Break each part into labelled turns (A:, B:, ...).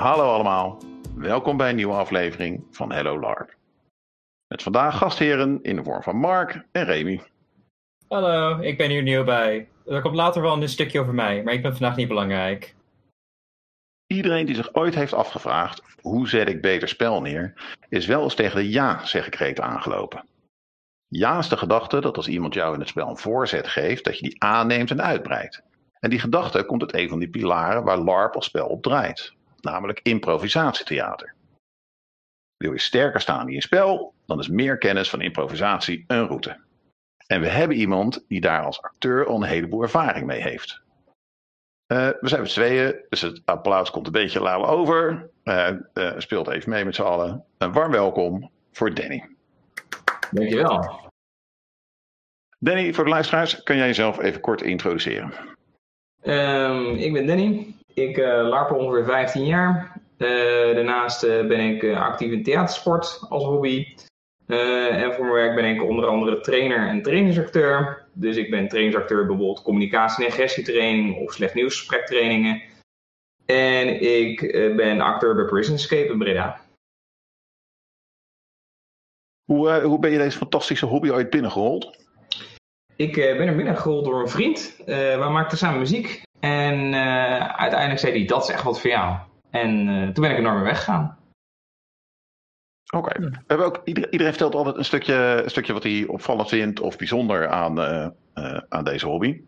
A: Hallo allemaal, welkom bij een nieuwe aflevering van Hello LARP. Met vandaag gastheren in de vorm van Mark en Remy.
B: Hallo, ik ben hier nieuw bij. Er komt later wel een stukje over mij, maar ik ben vandaag niet belangrijk.
A: Iedereen die zich ooit heeft afgevraagd hoe zet ik beter spel neer, is wel eens tegen de ja-zegkreet aangelopen. Ja is de gedachte dat als iemand jou in het spel een voorzet geeft, dat je die aanneemt en uitbreidt. En die gedachte komt uit een van die pilaren waar LARP als spel op draait, namelijk improvisatietheater. Wil je sterker staan in je spel, dan is meer kennis van improvisatie een route. En we hebben iemand die daar als acteur al een heleboel ervaring mee heeft. Uh, we zijn met tweeën, dus het applaus komt een beetje lauw over. Uh, uh, speelt even mee met z'n allen. Een warm welkom voor Danny.
C: Dankjewel.
A: Danny, voor de luisteraars, kan jij jezelf even kort introduceren?
C: Um, ik ben Danny. Ik uh, larp ongeveer 15 jaar. Uh, daarnaast uh, ben ik actief in theatersport als hobby. en voor mijn werk ben ik onder andere trainer en trainingsacteur. Dus ik ben trainingsacteur bijvoorbeeld communicatie- en agressietraining of slecht nieuwsgesprektrainingen. En ik ben acteur bij Prison Escape in Breda.
A: Hoe, hoe ben je deze fantastische hobby ooit binnengerold?
C: Ik ben er binnengerold door een vriend. Uh, we maakten samen muziek. En uh, uiteindelijk zei hij, dat is echt wat voor jou. En toen ben ik meer weggegaan.
A: Oké. Okay. Ook, iedereen, iedereen vertelt altijd een stukje, een stukje wat hij opvallend vindt of bijzonder aan, aan deze hobby.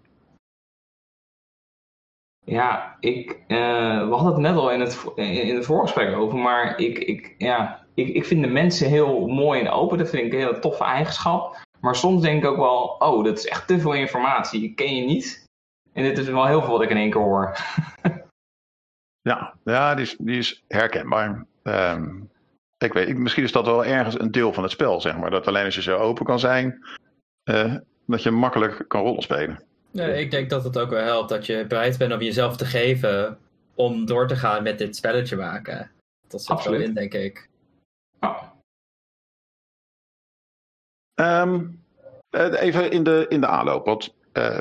C: Ja, ik, we hadden het net al in het, in het voorgesprek over, maar ik, ik, ja, ik, ik vind de mensen heel mooi en open. Dat vind ik een hele toffe eigenschap. Maar soms denk ik ook wel, oh, dat is echt te veel informatie. Die ken je niet. En dit is wel heel veel wat ik in één keer hoor.
A: ja, ja die, is, die is herkenbaar. Um, ik weet, misschien is dat wel ergens een deel van het spel, zeg maar. Dat alleen als je zo open kan zijn, uh, dat je makkelijk kan rollen spelen.
B: Ja, ik denk dat het ook wel helpt dat je bereid bent om jezelf te geven om door te gaan met dit spelletje maken. Dat zit wel in, denk ik.
C: Ja.
A: Um, even in de, in de aanloop. Want uh,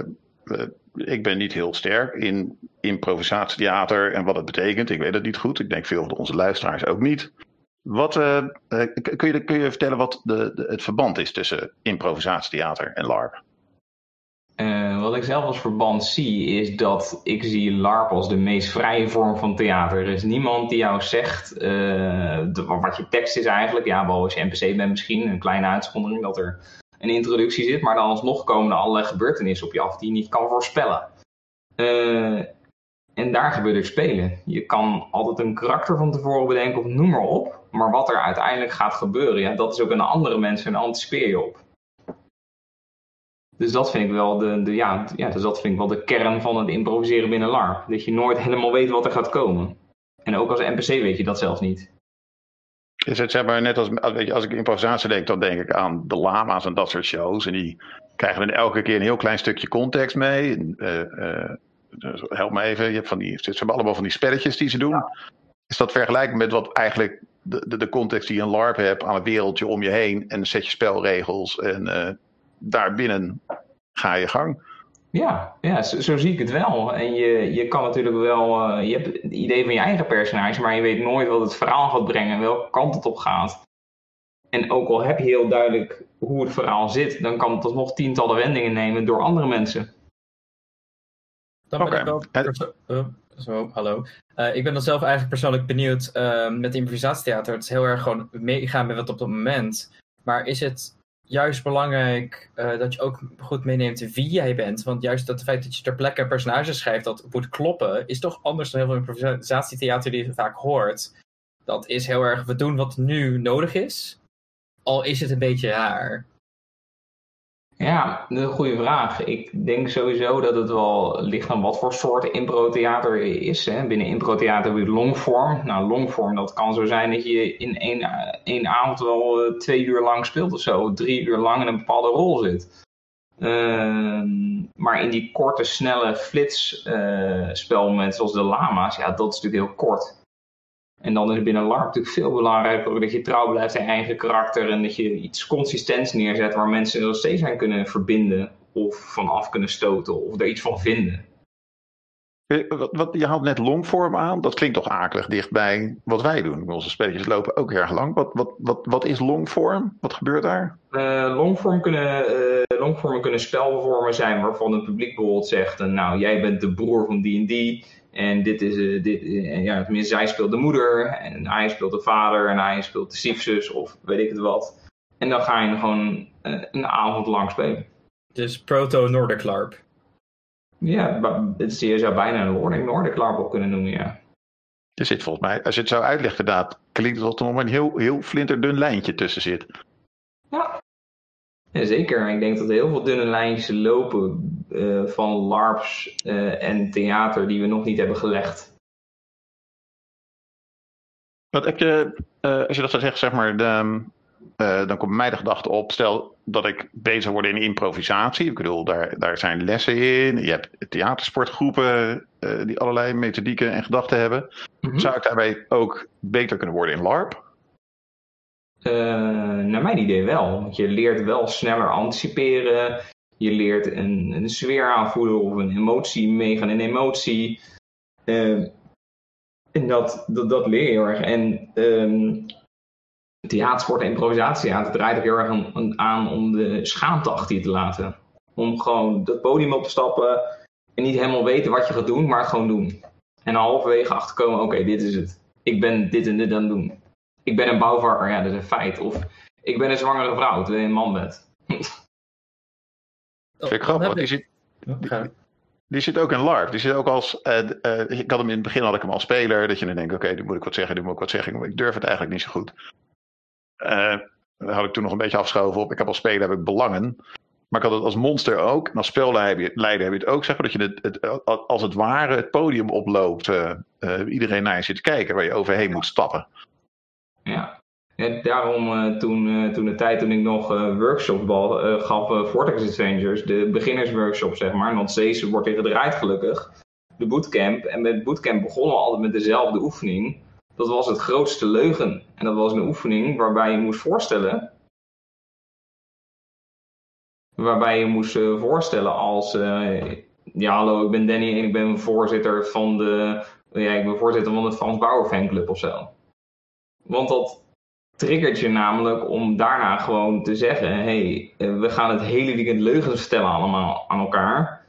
A: ik ben niet heel sterk in improvisatietheater en wat het betekent. Ik weet het niet goed. Ik denk veel van onze luisteraars ook niet. Wat, uh, kun, je, kun je vertellen wat de, het verband is tussen improvisatietheater en LARP?
C: Uh, wat ik zelf als verband zie, is dat ik zie LARP als de meest vrije vorm van theater. Er is niemand die jou zegt wat je tekst is eigenlijk. Ja, behalve als je NPC bent misschien, een kleine uitzondering dat er een introductie zit. Maar dan alsnog komen er allerlei gebeurtenissen op je af die je niet kan voorspellen. Uh, en daar gebeurt ik spelen. Je kan altijd een karakter van tevoren bedenken of noem maar op. Maar wat er uiteindelijk gaat gebeuren, ja, dat is ook een andere mensen en anticipeer je op. Dus dat vind ik wel de, de, ja, ja, dus dat vind ik wel de kern van het improviseren binnen LARP. Dat je nooit helemaal weet wat er gaat komen. En ook als NPC weet je dat zelfs niet.
A: Is het zeg maar net als, weet je, als ik improvisatie denk, dan denk ik aan de lama's en dat soort shows. En die krijgen dan elke keer een heel klein stukje context mee. Uh, uh, help me even, je hebt van die, ze hebben allemaal van die spelletjes die ze doen. Ja. Is dat vergelijkbaar met wat eigenlijk de, de, de, context die je in LARP hebt aan het wereldje om je heen en een setje spelregels en uh, daarbinnen ga je gang?
C: Ja, ja zo, zo, zie ik het wel. En je, je kan natuurlijk wel, uh, je hebt het idee van je eigen personage, maar je weet nooit wat het verhaal gaat brengen, welke kant het op gaat. En ook al heb je heel duidelijk hoe het verhaal zit, dan kan het alsnog tientallen wendingen nemen door andere mensen.
B: Dan ben ik wel. Zo, uh, zo hallo. Uh, ik ben dan zelf eigenlijk persoonlijk benieuwd uh, met improvisatietheater. Het is heel erg gewoon meegaan met wat op het moment. Maar is het juist belangrijk uh, dat je ook goed meeneemt wie jij bent? Want juist dat feit dat je ter plekke een personage schrijft dat moet kloppen, is toch anders dan heel veel improvisatietheater die je vaak hoort. Dat is heel erg, we doen wat nu nodig is. Al is het een beetje raar.
C: Ja, een goede vraag. Ik denk sowieso dat het wel ligt aan wat voor soort improtheater is. Hè. Binnen improtheater heb je longform. Nou, longform, dat kan zo zijn dat je in één, één avond wel uh, twee uur lang speelt of zo. Drie uur lang in een bepaalde rol zit. Uh, maar in die korte, snelle flitsspelmomenten uh, zoals de lama's, ja, dat is natuurlijk heel kort. En dan is het binnen LARP natuurlijk veel belangrijker dat je trouw blijft aan je eigen karakter en dat je iets consistents neerzet waar mensen nog steeds aan kunnen verbinden of vanaf kunnen stoten of er iets van vinden.
A: Wat, wat, je haalt net longvorm aan. Dat klinkt toch akelig dichtbij wat wij doen. Onze spelletjes lopen ook erg lang. Wat, wat, wat, wat is longvorm? Wat gebeurt daar?
C: Uh, longvorm kunnen, uh, longvormen kunnen spelvormen zijn waarvan het publiek bijvoorbeeld zegt... nou, jij bent de broer van die en die... En dit is, uh, dit, ja, tenminste, zij speelt de moeder en hij speelt de vader en hij speelt de stiefzus of weet ik het wat. En dan ga je gewoon een avond lang spelen.
B: Dus proto-Nordic LARP.
C: Ja, het, je zou bijna een Nordic, Nordic LARP op kunnen noemen, ja.
A: Er zit volgens mij, als je het zo uitlegt inderdaad, klinkt het alsof er nog een heel, heel flinterdun lijntje tussen zit.
C: Ja. zeker. Ik denk dat er heel veel dunne lijntjes lopen uh, van LARPs uh, en theater die we nog niet hebben gelegd.
A: Wat heb je, uh, als je dat zo zegt, zeg maar, de, dan komt mij de gedachte op, stel dat ik bezig word in improvisatie. Ik bedoel, daar, daar zijn lessen in. Je hebt theatersportgroepen die allerlei methodieken en gedachten hebben. Mm -hmm. Zou ik daarbij ook beter kunnen worden in LARP?
C: Uh, naar mijn idee wel. Want je leert wel sneller anticiperen. Je leert een, een sfeer aanvoelen of een emotie meegaan in emotie. en dat, dat, dat leer je heel erg. En um, theatersport en improvisatie. Het draait ook heel erg aan, om de schaamte achter te laten. Om gewoon dat podium op te stappen en niet helemaal weten wat je gaat doen, maar het gewoon doen. En halverwege achterkomen, oké, dit is het. Ik ben dit en dit aan het doen. Ik ben een bouwvakker, ja, dat is een feit. Of ik ben een zwangere vrouw, terwijl je een man bent.
A: Vind ik grappig, die zit, die, die zit ook in LARP. Die zit ook als. Uh, uh, ik had hem in het begin had ik hem als speler. Dat je dan denkt: oké, okay, nu moet ik wat zeggen, nu moet ik wat zeggen. Ik durf het eigenlijk niet zo goed. Uh, daar had ik toen nog een beetje afgeschoven op. Ik heb als speler heb ik belangen. Maar ik had het als monster ook. En als spelleider heb je het ook. Zeg maar, dat je het, het, als het ware het podium oploopt. Uh, uh, iedereen naar je zit te kijken. Waar je overheen moet stappen.
C: Ja. ja daarom toen, toen de tijd toen ik nog workshops bal, gaf. Vortex Exchanges. De beginnersworkshop zeg maar. Want deze wordt weer gedraaid gelukkig. De bootcamp. En met bootcamp begonnen we altijd met dezelfde oefening dat was het grootste leugen. En dat was een oefening waarbij je moest voorstellen. Waarbij je moest voorstellen als. Ja, hallo, ik ben Danny en ik ben voorzitter van de. Ja, ik ben voorzitter van de Frans Bauer fanclub of zo. Want dat triggert je namelijk om daarna gewoon te zeggen: hey, uh, we gaan het hele weekend leugens vertellen allemaal aan elkaar.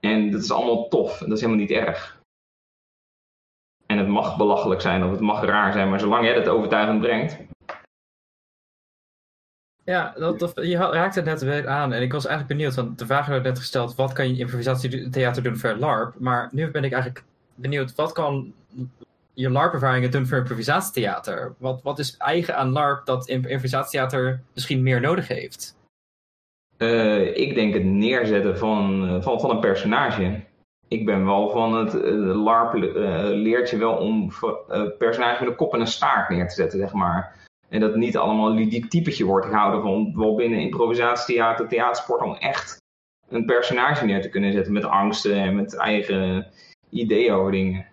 C: En dat is allemaal tof. Dat is helemaal niet erg. En het mag belachelijk zijn of het mag raar zijn, maar zolang jij het overtuigend brengt.
B: Ja, dat, je raakt het net aan. En ik was eigenlijk benieuwd, want de vraag werd net gesteld: wat kan je improvisatietheater doen voor LARP? Maar nu ben ik eigenlijk benieuwd, wat kan je LARP-ervaringen doen voor improvisatietheater? Wat, wat is eigen aan LARP dat improvisatietheater misschien meer nodig heeft?
C: Uh, ik denk het neerzetten van, eh, van, van een personage ik ben wel van het uh, LARP uh, leert je wel om personages met een kop en een staart neer te zetten, zeg maar. En dat het niet allemaal een ludiek typetje wordt gehouden van wel binnen improvisatietheater, theatersport om echt een personage neer te kunnen zetten met angsten en met eigen ideeën over dingen.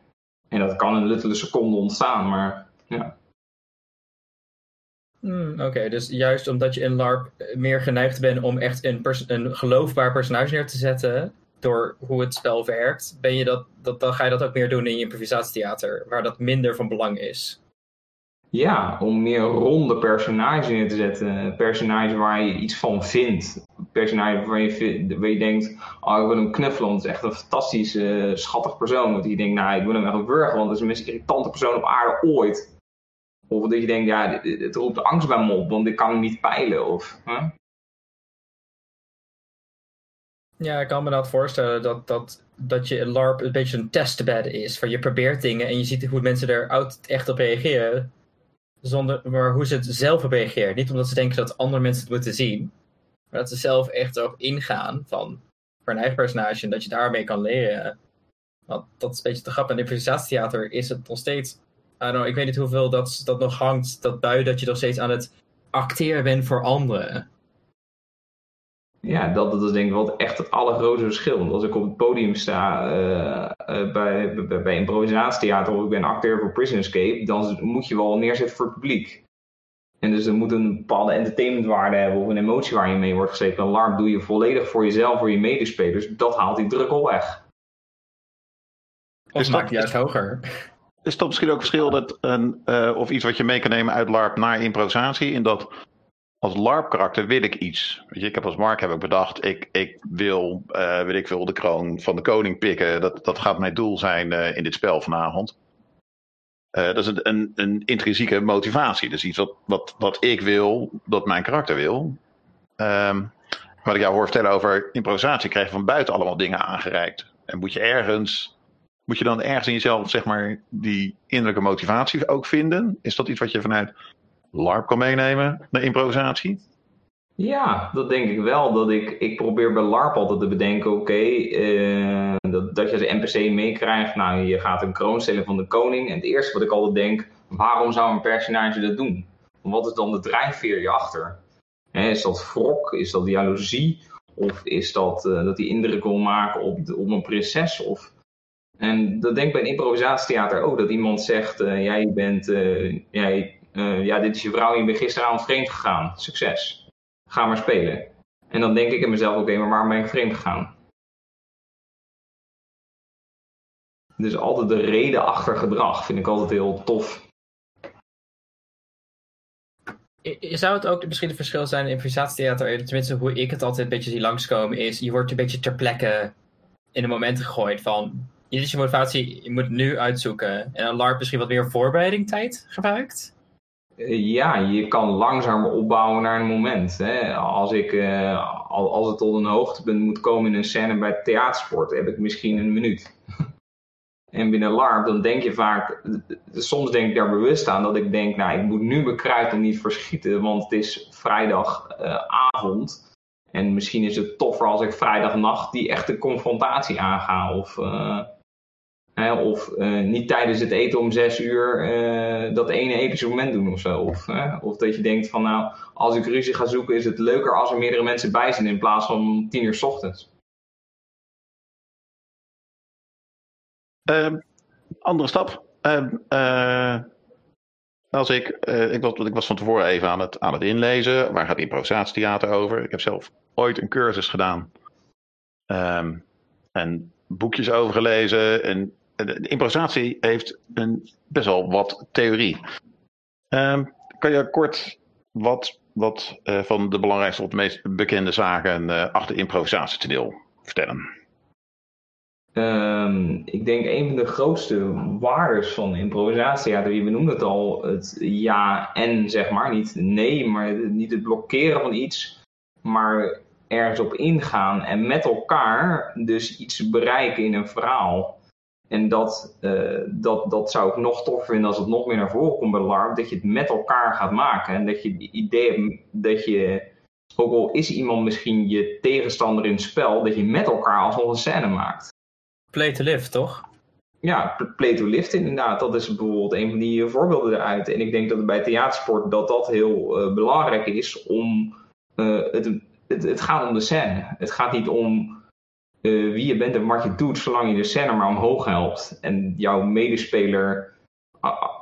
C: En dat kan in een seconde ontstaan, maar ja.
B: Hmm, Oké, dus juist omdat je in LARP meer geneigd bent om echt een, een geloofbaar personage neer te zetten, door hoe het spel werkt, ben je dat, dat, dan ga je dat ook meer doen in je improvisatietheater, waar dat minder van belang is.
C: Ja, om meer ronde personages neer te zetten. Personages waar je iets van vindt. Personages waar je, denkt, oh ik wil hem knuffelen, want het is echt een fantastisch, uh, schattig persoon. Want je denkt, nou ik wil hem echt burger, want het is de meest irritante persoon op aarde ooit. Of dat je denkt, ja, het roept angst bij me op, want ik kan hem niet peilen. Of?
B: Ja, ik kan me dat voorstellen dat, dat, dat je LARP een beetje een testbed is. Van je probeert dingen en je ziet hoe mensen er echt op reageren. Zonder, maar hoe ze het zelf op reageren. Niet omdat ze denken dat andere mensen het moeten zien. Maar dat ze zelf echt erop ingaan van voor een eigen personage. En dat je daarmee kan leren. Want dat is een beetje te grappig. In improvisatietheater is het nog steeds... Ik weet niet hoeveel dat, dat nog hangt. Dat bui dat je nog steeds aan het acteren bent voor anderen
C: ja, dat, dat is denk ik wel echt het allergrootste verschil. Want als ik op het podium sta uh, uh, bij, bij, improvisatietheater of ik ben acteur voor Prison Escape, dan moet je wel neerzetten voor het publiek. En dus er moet een bepaalde entertainmentwaarde hebben of een emotie waar je mee wordt gezeten. Een alarm doe je volledig voor jezelf, voor je medespelers. Dat haalt die druk al weg.
B: Of is maak je juist hoger.
A: Is dat misschien ook verschil dat een, uh, of iets wat je mee kan nemen uit LARP naar improvisatie? In dat als LARP-karakter wil ik iets. Weet je, ik heb als Mark heb ik bedacht, ik, ik wil, uh, weet ik wil de kroon van de koning pikken. Dat, dat gaat mijn doel zijn uh, in dit spel vanavond. Uh, dat is een, een, een, intrinsieke motivatie. Dus iets wat, wat, wat ik wil, dat mijn karakter wil. Um, wat ik jou hoor vertellen over improvisatie, krijg je van buiten allemaal dingen aangereikt. En moet je ergens, moet je dan ergens in jezelf, zeg maar, die innerlijke motivatie ook vinden? Is dat iets wat je vanuit LARP kan meenemen naar improvisatie?
C: Ja, dat denk ik wel. Dat ik, ik probeer bij LARP altijd te bedenken, oké, uh, dat, dat je als NPC meekrijgt, nou, je gaat een kroon stellen van de koning. En het eerste wat ik altijd denk, waarom zou een personage dat doen? Wat is dan de drijfveer je achter? is dat wrok? Is dat jaloezie? Of is dat uh, dat hij indruk wil maken op, de, op een prinses? Of... En dat denk ik bij een improvisatietheater ook. Dat iemand zegt, uh, jij bent, jij, ja, dit is je vrouw je bent gisteravond vreemd gegaan. Succes. Ga maar spelen. En dan denk ik in mezelf, oké, maar waarom ben ik vreemd gegaan? Dus altijd de reden achter gedrag vind ik altijd heel tof.
B: Zou het ook misschien een verschil zijn in improvisatietheater? Tenminste, hoe ik het altijd een beetje zie langskomen is... je wordt een beetje ter plekke in een moment gegooid van... Dit is je motivatie, je moet nu uitzoeken. En dan LARP misschien wat meer voorbereiding tijd gebruikt?
C: Ja, je kan langzamer opbouwen naar een moment. Hè. Als, ik, uh, als het tot een hoogtepunt moet komen in een scène bij theatersport, heb ik misschien een minuut. En binnen LARP, dan denk je vaak, soms denk ik daar bewust aan dat ik denk, nou, ik moet nu mijn kruid niet verschieten, want het is vrijdagavond. Uh, en misschien is het toffer als ik vrijdagnacht die echte confrontatie aanga. Of, hè, of uh, niet tijdens het eten om zes uur dat ene epische moment doen of zo. Of, of dat je denkt van, nou, als ik ruzie ga zoeken, is het leuker als er meerdere mensen bij zijn in plaats van tien uur s ochtends.
A: Uh, andere stap. Uh, uh, als ik, ik, was, ik was van tevoren even aan het, aan het inlezen. Waar gaat improvisatietheater over? Ik heb zelf ooit een cursus gedaan. Um, en boekjes over gelezen. En de improvisatie heeft een, best wel wat theorie. Um, kan je kort wat, wat van de belangrijkste of meest bekende zaken achter improvisatie te deel vertellen?
C: Um, ik denk een van de grootste waardes van improvisatie, we noemen het al, het ja en zeg maar, niet nee, maar niet het blokkeren van iets, maar ergens op ingaan en met elkaar dus iets bereiken in een verhaal. En dat, uh, dat, dat zou ik nog tof vinden als het nog meer naar voren komt bij LARP, dat je het met elkaar gaat maken en dat je het idee hebt dat je, ook al is iemand misschien je tegenstander in het spel, dat je met elkaar alsnog een scène maakt.
B: Play to live, toch?
C: Ja, play to live inderdaad. Dat is bijvoorbeeld een van die voorbeelden eruit. En ik denk dat bij theatersport dat dat heel uh, belangrijk is om... Uh, het, het, het, gaat om de scène. Het gaat niet om uh, wie je bent en wat je doet, zolang je de scène maar omhoog helpt. En jouw medespeler...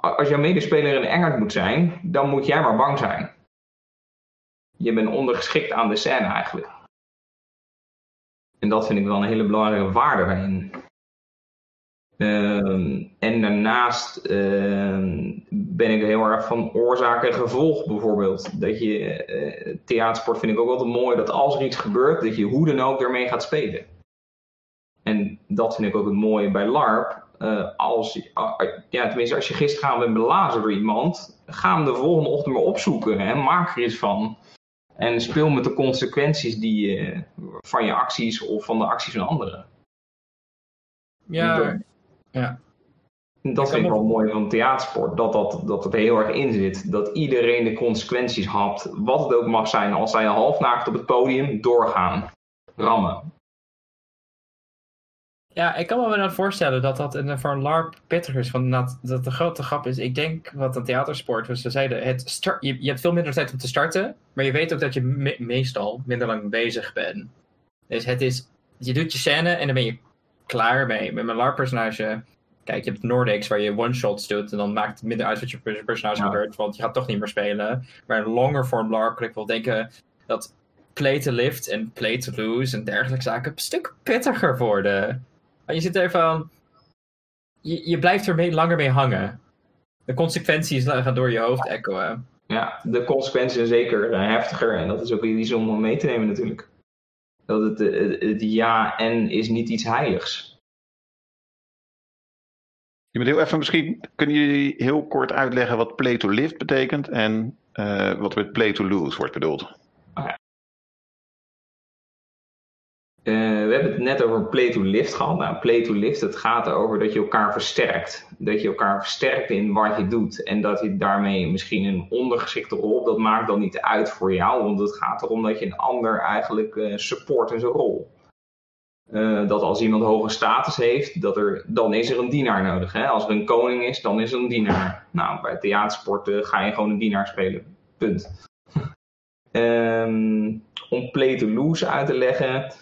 C: Als jouw medespeler een engert moet zijn, dan moet jij maar bang zijn. Je bent ondergeschikt aan de scène eigenlijk. En dat vind ik wel een hele belangrijke waarde daarin. Uh, en daarnaast uh, ben ik heel erg van oorzaak en gevolg bijvoorbeeld. Dat je, uh, theatersport vind ik ook altijd mooi, dat als er iets gebeurt, dat je hoe dan ook ermee gaat spelen. En dat vind ik ook het mooie bij LARP. Eh, als, ja, tenminste, als je gisteren bent belazen door iemand, ga hem de volgende ochtend maar opzoeken en maak er iets van. En speel met de consequenties die je, van je acties of van de acties van anderen.
B: Ja, ja.
C: Dat vind ik wel mooi van theatersport, dat, dat, dat het heel erg in zit. Dat iedereen de consequenties had, wat het ook mag zijn, als zij halfnaakt op het podium doorgaan, rammen.
B: Ja, ik kan me wel voorstellen dat dat voor een LARP pittig is. Want dat, dat de grote grap is, ik denk wat een theatersport was. Ze zeiden, het start, je, je, hebt veel minder tijd om te starten. Maar je weet ook dat je meestal minder lang bezig bent. Dus het is, je doet je scène en dan ben je klaar mee. Met mijn LARP-personage, kijk, je hebt Nordics waar je one-shots doet. En dan maakt het minder uit wat je personage gebeurt. Want je gaat toch niet meer spelen. Maar een longer form LARP kan ik wel denken dat play to lift en play to lose en dergelijke zaken een stuk pittiger worden. Je zit even aan. je, je blijft er mee, langer mee hangen. De consequenties gaan door je hoofd echoen.
C: Ja, de consequenties zijn zeker eh, heftiger. En dat is ook iets om mee te nemen natuurlijk. Dat het, het, het ja en is niet iets heiligs.
A: Je moet heel even misschien, kunnen jullie heel kort uitleggen wat play to lift betekent en uh, wat met play to lose wordt bedoeld?
C: We hebben het net over play to lift gehad. Nou, play to lift, het gaat erover dat je elkaar versterkt. Dat je elkaar versterkt in wat je doet. En dat je daarmee misschien een ondergeschikte rol, dat maakt dan niet uit voor jou. Want het gaat erom dat je een ander eigenlijk uh, support in zijn rol. Uh, dat als iemand hoge status heeft, dat er, dan is er een dienaar nodig. Hè? Als er een koning is, dan is er een dienaar. Nou, bij theatersporten ga je gewoon een dienaar spelen. Punt. um, om play to lose uit te leggen,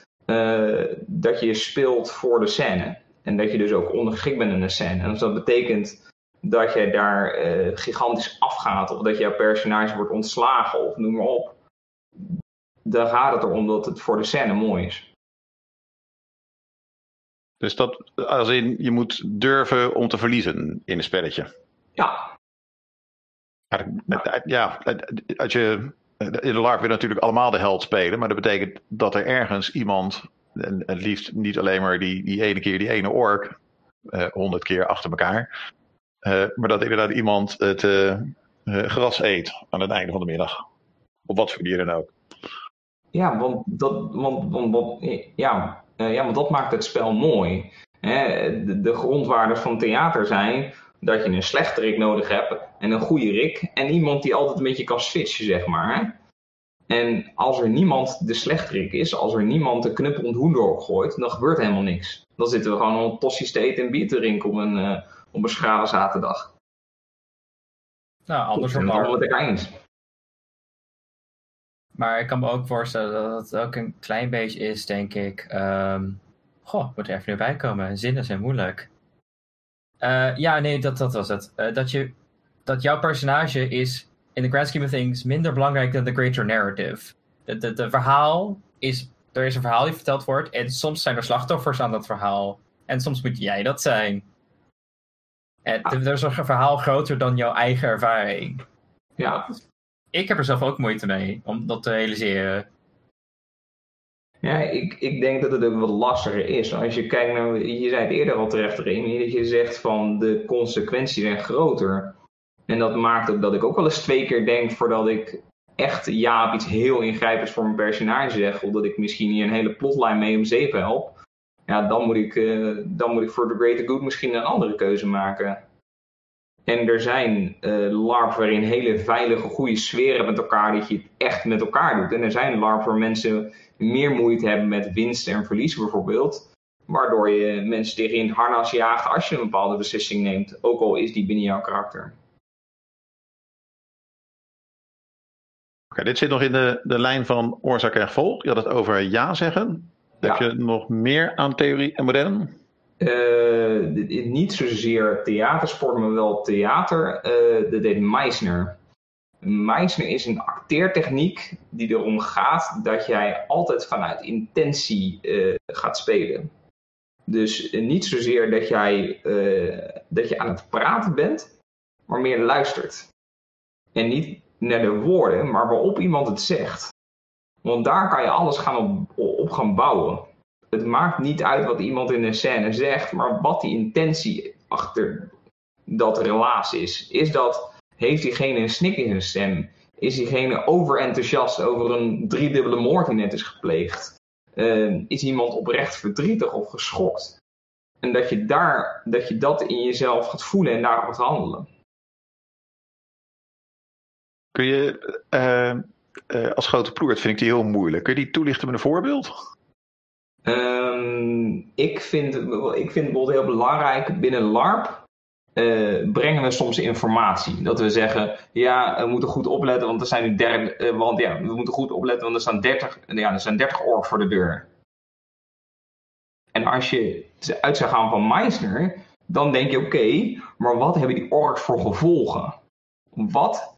C: dat je speelt voor de scène. En dat je dus ook ondergeschikt bent in de scène. En als dat betekent dat je daar uh, gigantisch afgaat, of dat jouw personage wordt ontslagen, of noem maar op. Dan gaat het erom dat het voor de scène mooi is.
A: Dus dat, als in, je moet durven om te verliezen in een spelletje.
C: Ja.
A: Ja, als je in de LARP wil natuurlijk allemaal de held spelen, maar dat betekent dat er ergens iemand, en het liefst niet alleen maar die, die ene keer die ene ork, eh, honderd keer achter elkaar, uh, maar dat inderdaad iemand het uh, gras eet aan het einde van de middag. Op wat voor dier dan ook.
C: Ja, want dat, want, want, ja, ja, want dat maakt het spel mooi. Hè? De grondwaarden van theater zijn dat je een slechte rik nodig hebt en een goede rik en iemand die altijd een beetje kan switchen, zeg maar. En als er niemand de slechterik is, als er niemand de knuppelend hoen doorgooit, dan gebeurt helemaal niks. Dan zitten we gewoon op tossies te eten en bier te drinken op een, uh, op een schrale zaterdag.
B: Nou, andersom
C: maar. Dat ik eens.
B: Maar ik kan me ook voorstellen dat het ook een klein beetje is, denk ik. Um, goh, moet er even nu bij komen. Zinnen zijn moeilijk. Uh, ja, nee, dat, dat was het. Uh, dat, je, dat jouw personage is in the grand scheme of things minder belangrijk dan de greater narrative. De, de, de verhaal is, er is een verhaal die verteld wordt en soms zijn er slachtoffers aan dat verhaal. En soms moet jij dat zijn. En ah. er is een verhaal groter dan jouw eigen ervaring.
C: Ja.
B: Ik heb er zelf ook moeite mee om dat te realiseren.
C: Ja, ik, ik denk dat het ook wat lastiger is. Als je kijkt naar, je zei het eerder al terecht, Remy, dat je zegt van de consequenties zijn groter. En dat maakt ook dat ik ook wel eens twee keer denk voordat ik echt ja op iets heel ingrijpends voor mijn personage zeg. Of dat ik misschien hier een hele plotline mee om zeep help. Ja, dan moet ik, uh, dan moet ik voor the greater good misschien een andere keuze maken. En er zijn uh, LARP waarin hele veilige, goede sferen met elkaar, dat je het echt met elkaar doet. En er zijn LARP waar mensen meer moeite hebben met winst en verlies bijvoorbeeld. Waardoor je mensen tegen in het harnas jaagt als je een bepaalde beslissing neemt. Ook al is die binnen jouw karakter.
A: Oké, dit zit nog in de, de lijn van oorzaak en gevolg. Je had het over ja zeggen. Heb je nog meer aan theorie en modellen?
C: Uh, niet zozeer theatersport, maar wel theater. Uh, dat deed Meisner. Meisner is een acteertechniek die erom gaat dat jij altijd vanuit intentie uh, gaat spelen. Dus niet zozeer dat, jij, dat je aan het praten bent, maar meer luistert. En niet naar de woorden, maar waarop iemand het zegt. Want daar kan je alles gaan op, op gaan bouwen. Het maakt niet uit wat iemand in een scène zegt, maar wat die intentie achter dat relaas is. Is dat, heeft diegene een snik in zijn stem? Is diegene overenthousiast over een driedubbele moord die net is gepleegd? Uh, is iemand oprecht verdrietig of geschokt? En dat je, daar, dat je dat in jezelf gaat voelen en daarop gaat handelen.
A: Kun je, uh, uh, als grote ploert vind ik die heel moeilijk. Kun je die toelichten met een voorbeeld?
C: Um, ik, vind, ik vind bijvoorbeeld heel belangrijk binnen LARP. Uh, brengen we soms informatie. Dat we zeggen, ja, we moeten goed opletten, want er zijn nu 30, want ja, we moeten goed opletten, want er staan 30, ja, er zijn 30 ork voor de deur. En als je uit zou gaan van Meisner, dan denk je, oké, maar wat hebben die orks voor gevolgen? Wat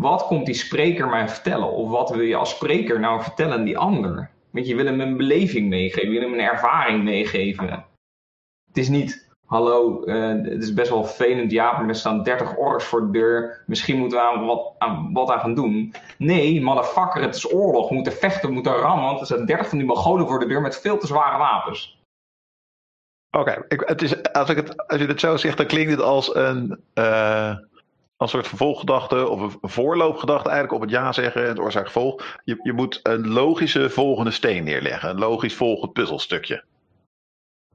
C: wat komt die spreker mij vertellen? Of wat wil je als spreker nou vertellen aan die ander? Want je wil hem een beleving meegeven, je wil hem een ervaring meegeven. Het is niet hallo, uh, het is best wel vervelend, ja, maar er staan 30 orks voor de deur. Misschien moeten we wat, aan wat aan gaan doen. Nee, motherfucker, het is oorlog. We moeten vechten, we moeten rammen, want er staan 30 van die Mongolen voor de deur met veel te zware wapens.
A: Oké, als, ik het, als je het zo zegt, dan klinkt het als een, uh, als soort vervolggedachte of een voorloopgedachte eigenlijk op het ja zeggen en het oorzaak-gevolg. Je, je moet een logische volgende steen neerleggen, een logisch volgend puzzelstukje.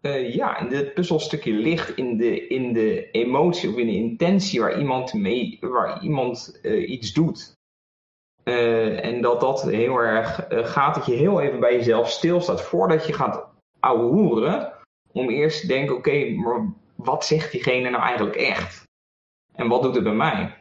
C: Uh, ja, en dit puzzelstukje ligt in de, in de emotie of in de intentie waar iemand, mee, waar iemand uh, iets doet. Uh, en dat dat heel erg gaat dat je heel even bij jezelf stilstaat voordat je gaat ouwehoeren. Om eerst te denken, oké, maar wat zegt diegene nou eigenlijk echt? En wat doet het bij mij?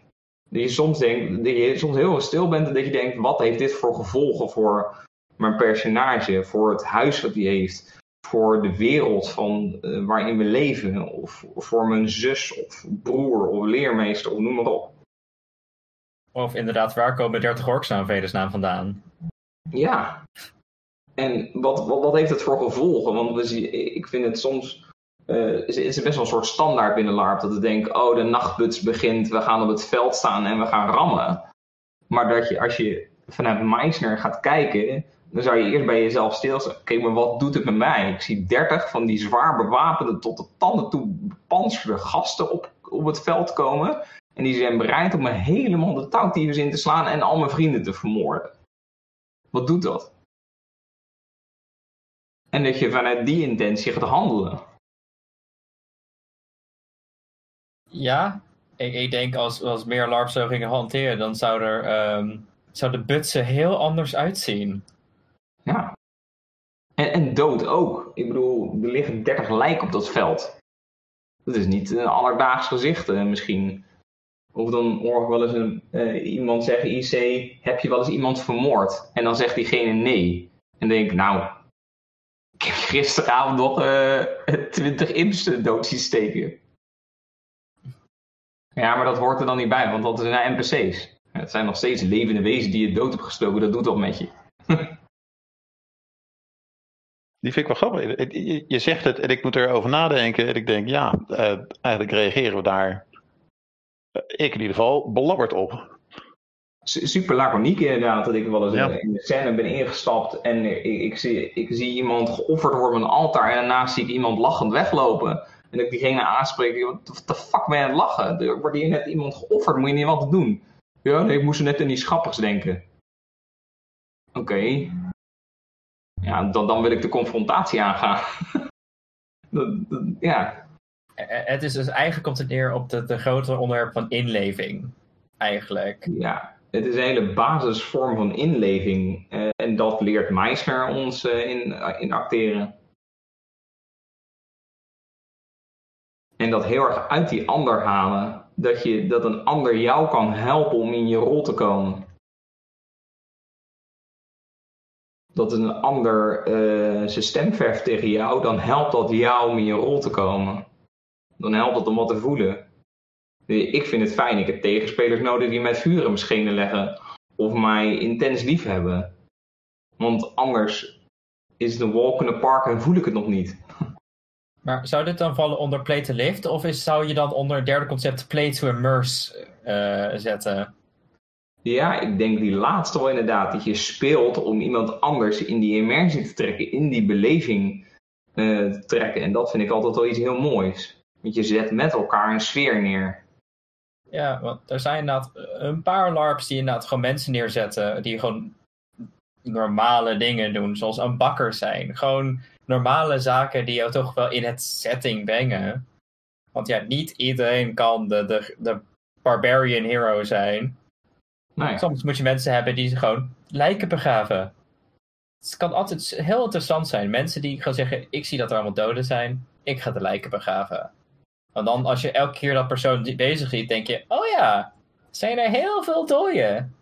C: Dat je soms denkt, dat je soms heel stil bent en dat je denkt, wat heeft dit voor gevolgen voor mijn personage, voor het huis wat hij heeft, voor de wereld van, uh, waarin we leven, of, voor mijn zus of broer of leermeester of noem maar op.
B: Of inderdaad, waar komen 30 orks nou vredesnaam vandaan?
C: Ja. En wat, wat, wat heeft het voor gevolgen? Want we zien, ik vind het soms uh, is, is best wel een soort standaard binnen LARP. Dat we denken, oh de nachtbuts begint, we gaan op het veld staan en we gaan rammen. Maar dat je als je vanuit Meisner gaat kijken, dan zou je eerst bij jezelf stilstaan. Oké, maar wat doet het met mij? Ik zie 30 van die zwaar bewapende, tot de tanden toe bepanserde gasten op, op het veld komen. En die zijn bereid om me helemaal de touwtiefers in te slaan en al mijn vrienden te vermoorden. Wat doet dat? En dat je vanuit die intentie gaat handelen.
B: Ja, ik, ik denk als, als meer LARP zo gingen hanteren, dan zou, er, um, zou de butsen heel anders uitzien.
C: Ja. En, en dood ook. Ik bedoel, er liggen 30 lijken op dat veld. Dat is niet een alledaags gezicht uh, misschien. Of dan ik wel eens een, uh, iemand zeggen, IC, heb je wel eens iemand vermoord? En dan zegt diegene nee. En denk ik, nou, ik heb gisteravond nog uh, 20 imps dood zien steken. Ja, maar dat hoort er dan niet bij, want dat zijn NPC's. Het zijn nog steeds levende wezens die je dood hebt gestoken, dat doet dat met je.
A: Die vind ik wel grappig. Je zegt het en ik moet erover nadenken. En ik denk, ja, uh, eigenlijk reageren we daar, uh, ik in ieder geval, belabberd op.
C: Super laconiek inderdaad, dat ik wel eens ja. in de scène ben ingestapt en ik, ik, zie, ik zie iemand geofferd worden op een altaar en daarnaast zie ik iemand lachend weglopen. En dat ik diegene aanspreek, wat de fuck ben je aan het lachen? Er wordt hier net iemand geofferd, moet je niet wat doen? Ja, nee, ik moest net in die schappigs denken. Oké. Ja, dan, dan wil ik de confrontatie aangaan. dat, dat, ja.
B: Het is dus eigenlijk komt het neer op de, de grotere onderwerp van inleving. Eigenlijk.
C: Ja, het is een hele basisvorm van inleving. Uh, en dat leert Meisner ons uh, in, uh, in acteren. En dat heel erg uit die ander halen. Dat, je, dat een ander jou kan helpen om in je rol te komen. Dat een ander uh, zijn stem verft tegen jou, dan helpt dat jou om in je rol te komen. Dan helpt het om wat te voelen. Ik vind het fijn, ik heb tegenspelers nodig die met in mijn schenen leggen. Of mij intens lief hebben. Want anders is een walk in the park en voel ik het nog niet.
B: Maar zou dit dan vallen onder play to lift? Of zou je dan onder het derde concept play to immerse uh, zetten?
C: Ja, ik denk die laatste wel inderdaad. Dat je speelt om iemand anders in die immersie te trekken, in die beleving uh, te trekken. En dat vind ik altijd wel iets heel moois. Want je zet met elkaar een sfeer neer.
B: Ja, want er zijn inderdaad een paar LARPs die inderdaad gewoon mensen neerzetten. Die gewoon normale dingen doen, zoals een bakker zijn. Gewoon normale zaken die jou toch wel in het setting brengen. Want ja, niet iedereen kan de, de, de barbarian hero zijn. Nee. Soms moet je mensen hebben die gewoon lijken begraven. Het kan altijd heel interessant zijn. Mensen die gewoon zeggen, ik zie dat er allemaal doden zijn. Ik ga de lijken begraven. En dan als je elke keer dat persoon bezig ziet, denk je, oh ja, zijn er heel veel doden.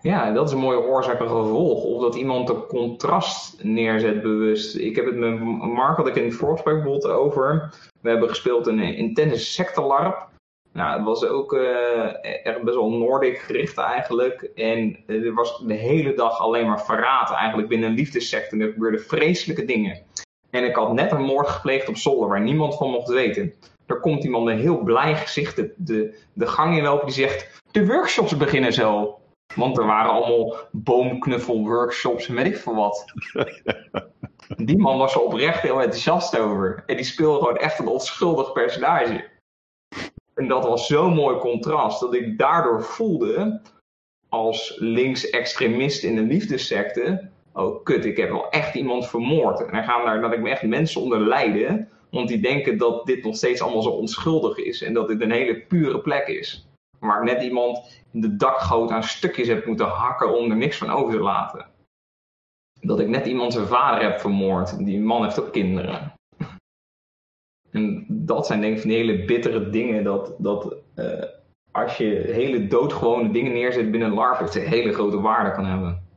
C: Ja, dat is een mooie oorzaak en gevolg. Of dat iemand een contrast neerzet bewust. Ik heb het met Mark, had ik in het voorgesprek bijvoorbeeld over. We hebben gespeeld een intense sectelarp. Nou, het was ook uh, echt best wel Noordic gericht eigenlijk. En er was de hele dag alleen maar verraad eigenlijk binnen een liefdessecte. En er gebeurden vreselijke dingen. En ik had net een moord gepleegd op zolder waar niemand van mocht weten. Er komt iemand met een heel blij gezicht de, de, de gang inlopen die zegt: De workshops beginnen zo. Want er waren allemaal boomknuffel-workshops en weet ik veel wat. Die man was er oprecht heel enthousiast over. En die speelde gewoon echt een onschuldig personage. En dat was zo'n mooi contrast dat ik daardoor voelde, als linksextremist in de liefdessecte, oh kut, ik heb wel echt iemand vermoord. En dan gaan daar dat ik me echt mensen onder lijden, want die denken dat dit nog steeds allemaal zo onschuldig is en dat dit een hele pure plek is. Waar ik net iemand in de dakgoot aan stukjes heb moeten hakken om er niks van over te laten. Dat ik net iemand zijn vader heb vermoord. Die man heeft ook kinderen. En dat zijn denk ik van die hele bittere dingen. Dat, dat uh, als je hele doodgewone dingen neerzet binnen LARP, het een hele grote waarde kan hebben.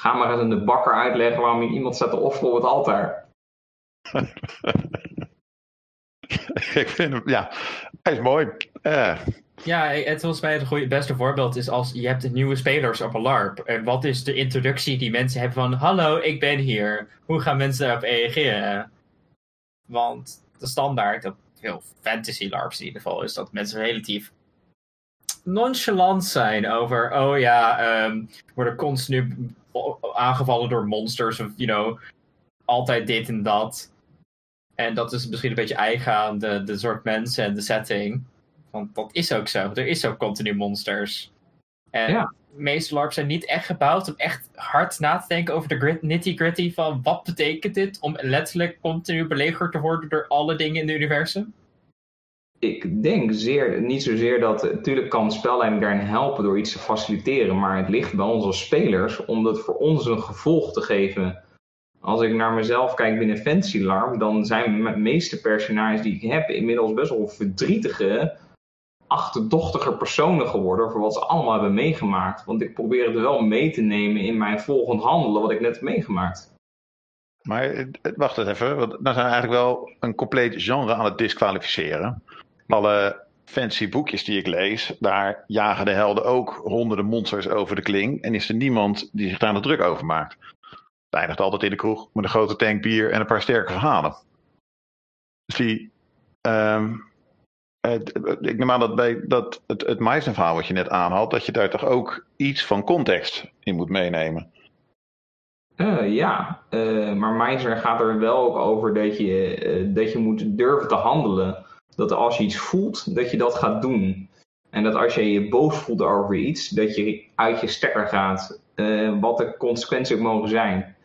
C: Ga maar eens aan de bakker uitleggen waarom je iemand zet te offeren op het altaar.
A: ik vind hem, ja, hij is mooi. Uh.
B: Ja, het was mij het goede, beste voorbeeld is als je hebt nieuwe spelers op een LARP. En wat is de introductie die mensen hebben van, hallo, ik ben hier. Hoe gaan mensen daarop reageren? Want de standaard op veel fantasy LARPs in ieder geval is dat mensen relatief nonchalant zijn over, oh ja, um, worden continu aangevallen door monsters of, you know, altijd dit en dat. En dat is misschien een beetje eigen aan de, de soort mensen en de setting. Want dat is ook zo. Er is ook continu monsters. En ja. Meeste LARPs zijn niet echt gebouwd om echt hard na te denken over de nitty-gritty van wat betekent dit om letterlijk continu belegerd te worden door alle dingen in het universum?
C: Ik denk zeer, niet zozeer dat, natuurlijk kan spelleiding daarin helpen door iets te faciliteren, maar het ligt bij ons als spelers om dat voor ons een gevolg te geven. Als ik naar mezelf kijk binnen Fantasy LARP, dan zijn de meeste personages die ik heb inmiddels best wel verdrietige, achterdochtige personen geworden voor wat ze allemaal hebben meegemaakt. Want ik probeer het wel mee te nemen in mijn volgend handelen wat ik net heb meegemaakt.
A: Maar eh, wacht eens even, want dan zijn eigenlijk wel een compleet genre aan het disqualificeren. Alle fancy boekjes die ik lees, daar jagen de helden ook honderden monsters over de kling. En is er niemand die zich daar nog druk over maakt. Het eindigt altijd in de kroeg met een grote tank bier en een paar sterke verhalen. Dus die, um, ik neem aan dat bij dat, het, het verhaal wat je net aanhaalt, dat je daar toch ook iets van context in moet meenemen.
C: Uh, ja, uh, maar Meisner gaat er wel ook over dat je, uh, dat je moet durven te handelen. Dat als je iets voelt, dat je dat gaat doen. En dat als je je boos voelt over iets, dat je uit je stekker gaat. wat de consequenties ook mogen zijn.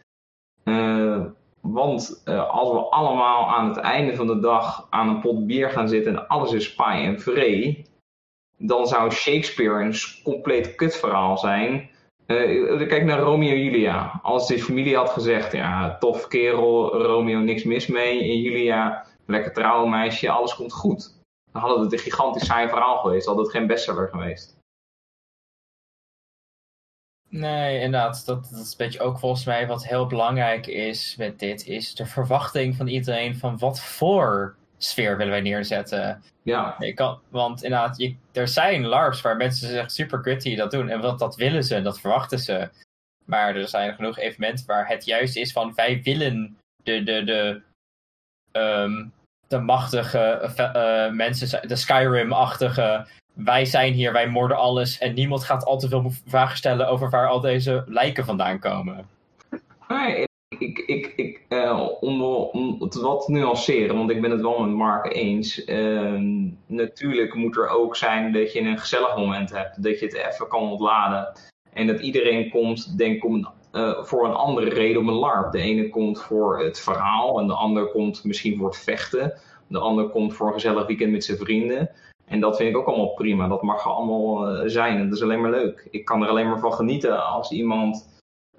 C: Want uh, als we allemaal aan het einde van de dag aan een pot bier gaan zitten en alles is paai en vree, dan zou Shakespeare een compleet kutverhaal zijn. Uh, kijk naar Romeo en Julia. Als de familie had gezegd, ja, tof kerel, Romeo niks mis mee. En Julia, lekker trouwen meisje, alles komt goed. Dan hadden het een gigantisch saai verhaal geweest. Had het geen bestseller geweest.
B: Nee, inderdaad. Dat, dat is een beetje ook volgens mij wat heel belangrijk is met dit. Is de verwachting van iedereen van wat voor sfeer willen wij neerzetten.
C: Ja.
B: Je kan, want inderdaad, je, er zijn LARPs waar mensen zich super gritty dat doen. En wat, dat willen ze, dat verwachten ze. Maar er zijn genoeg evenementen waar het juist is van wij willen de, de, de, um, de machtige uh, mensen, de Skyrim-achtige wij zijn hier, wij moorden alles en niemand gaat al te veel vragen stellen over waar al deze lijken vandaan komen.
C: Nee, ik, ik, ik, uh, om, om, het wat te nuanceren, want ik ben het wel met Mark eens. Uh, natuurlijk moet er ook zijn dat je een gezellig moment hebt, dat je het even kan ontladen. En dat iedereen komt, denk ik, om uh, voor een andere reden om een LARP. De ene komt voor het verhaal en de ander komt misschien voor het vechten. De ander komt voor een gezellig weekend met zijn vrienden. En dat vind ik ook allemaal prima. Dat mag allemaal uh, zijn. En dat is alleen maar leuk. Ik kan er alleen maar van genieten als iemand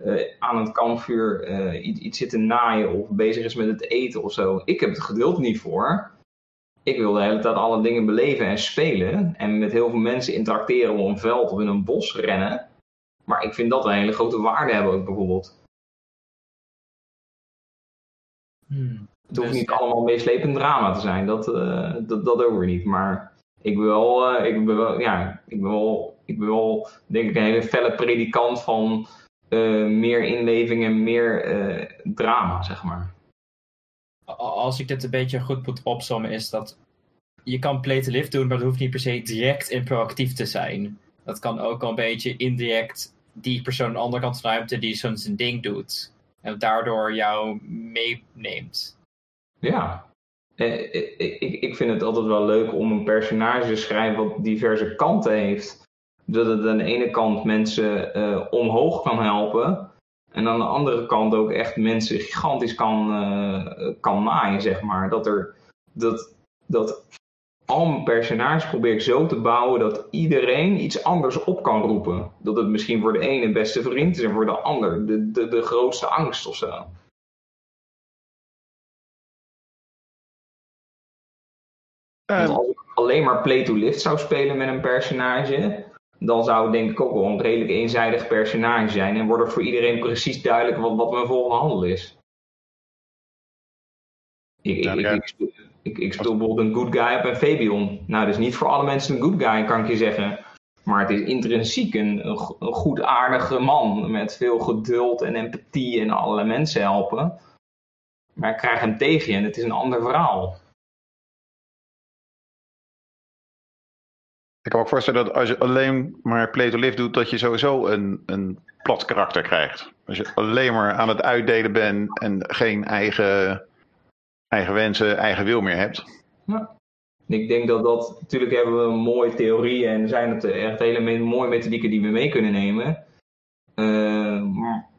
C: uh, aan het kampvuur uh, iets, iets zit te naaien of bezig is met het eten of zo. Ik heb het geduld niet voor. Ik wil de hele tijd alle dingen beleven en spelen. En met heel veel mensen interacteren op een veld of in een bos rennen. Maar ik vind dat een hele grote waarde hebben ook bijvoorbeeld. Hmm. Het hoeft dus, niet allemaal meeslepend drama te zijn. Dat, uh, dat, dat ook weer niet. Maar ik ben wel, uh, ik ben wel, ja, ik ben wel, ik ben wel, denk ik, een hele felle predikant van uh, meer inleving en meer uh, drama, zeg maar.
B: als ik dit een beetje goed moet opzommen, is dat je kan play to live doen, maar dat hoeft niet per se direct in proactief te zijn. Dat kan ook al een beetje indirect die persoon aan de andere kant van de ruimte die zo'n zijn ding doet. En daardoor jou meeneemt.
C: Ja. Eh, ik, ik vind het altijd wel leuk om een personage te schrijven wat diverse kanten heeft. Dat het aan de ene kant mensen omhoog kan helpen. En aan de andere kant ook echt mensen gigantisch kan, uh, kan naaien, zeg maar. Dat er dat, dat al mijn personages probeer ik zo te bouwen dat iedereen iets anders op kan roepen. Dat het misschien voor de ene beste vriend is en voor de ander de, de, de grootste angst of zo. Ehm. als ik alleen maar play to lift zou spelen met een personage, dan zou het denk ik ook wel een redelijk eenzijdig personage zijn. En wordt er voor iedereen precies duidelijk wat, wat mijn volgende handel is. Ik, ik, ik, ik, ik speel bijvoorbeeld een good guy op een Fabion. Nou, dat is niet voor alle mensen een good guy, kan ik je zeggen. Maar het is intrinsiek een, een, een goedaardige man met veel geduld en empathie en alle mensen helpen. Maar ik krijg hem tegen je en het is een ander verhaal.
A: Ik kan me ook voorstellen dat als je alleen maar play to doet, dat je sowieso een, een plat karakter krijgt. Als je alleen maar aan het uitdelen bent en geen eigen eigen wensen, eigen wil meer hebt.
C: Ja. Ik denk dat dat, natuurlijk hebben we een mooie theorieën en zijn het echt hele mooie methodieken die we mee kunnen nemen. Uh,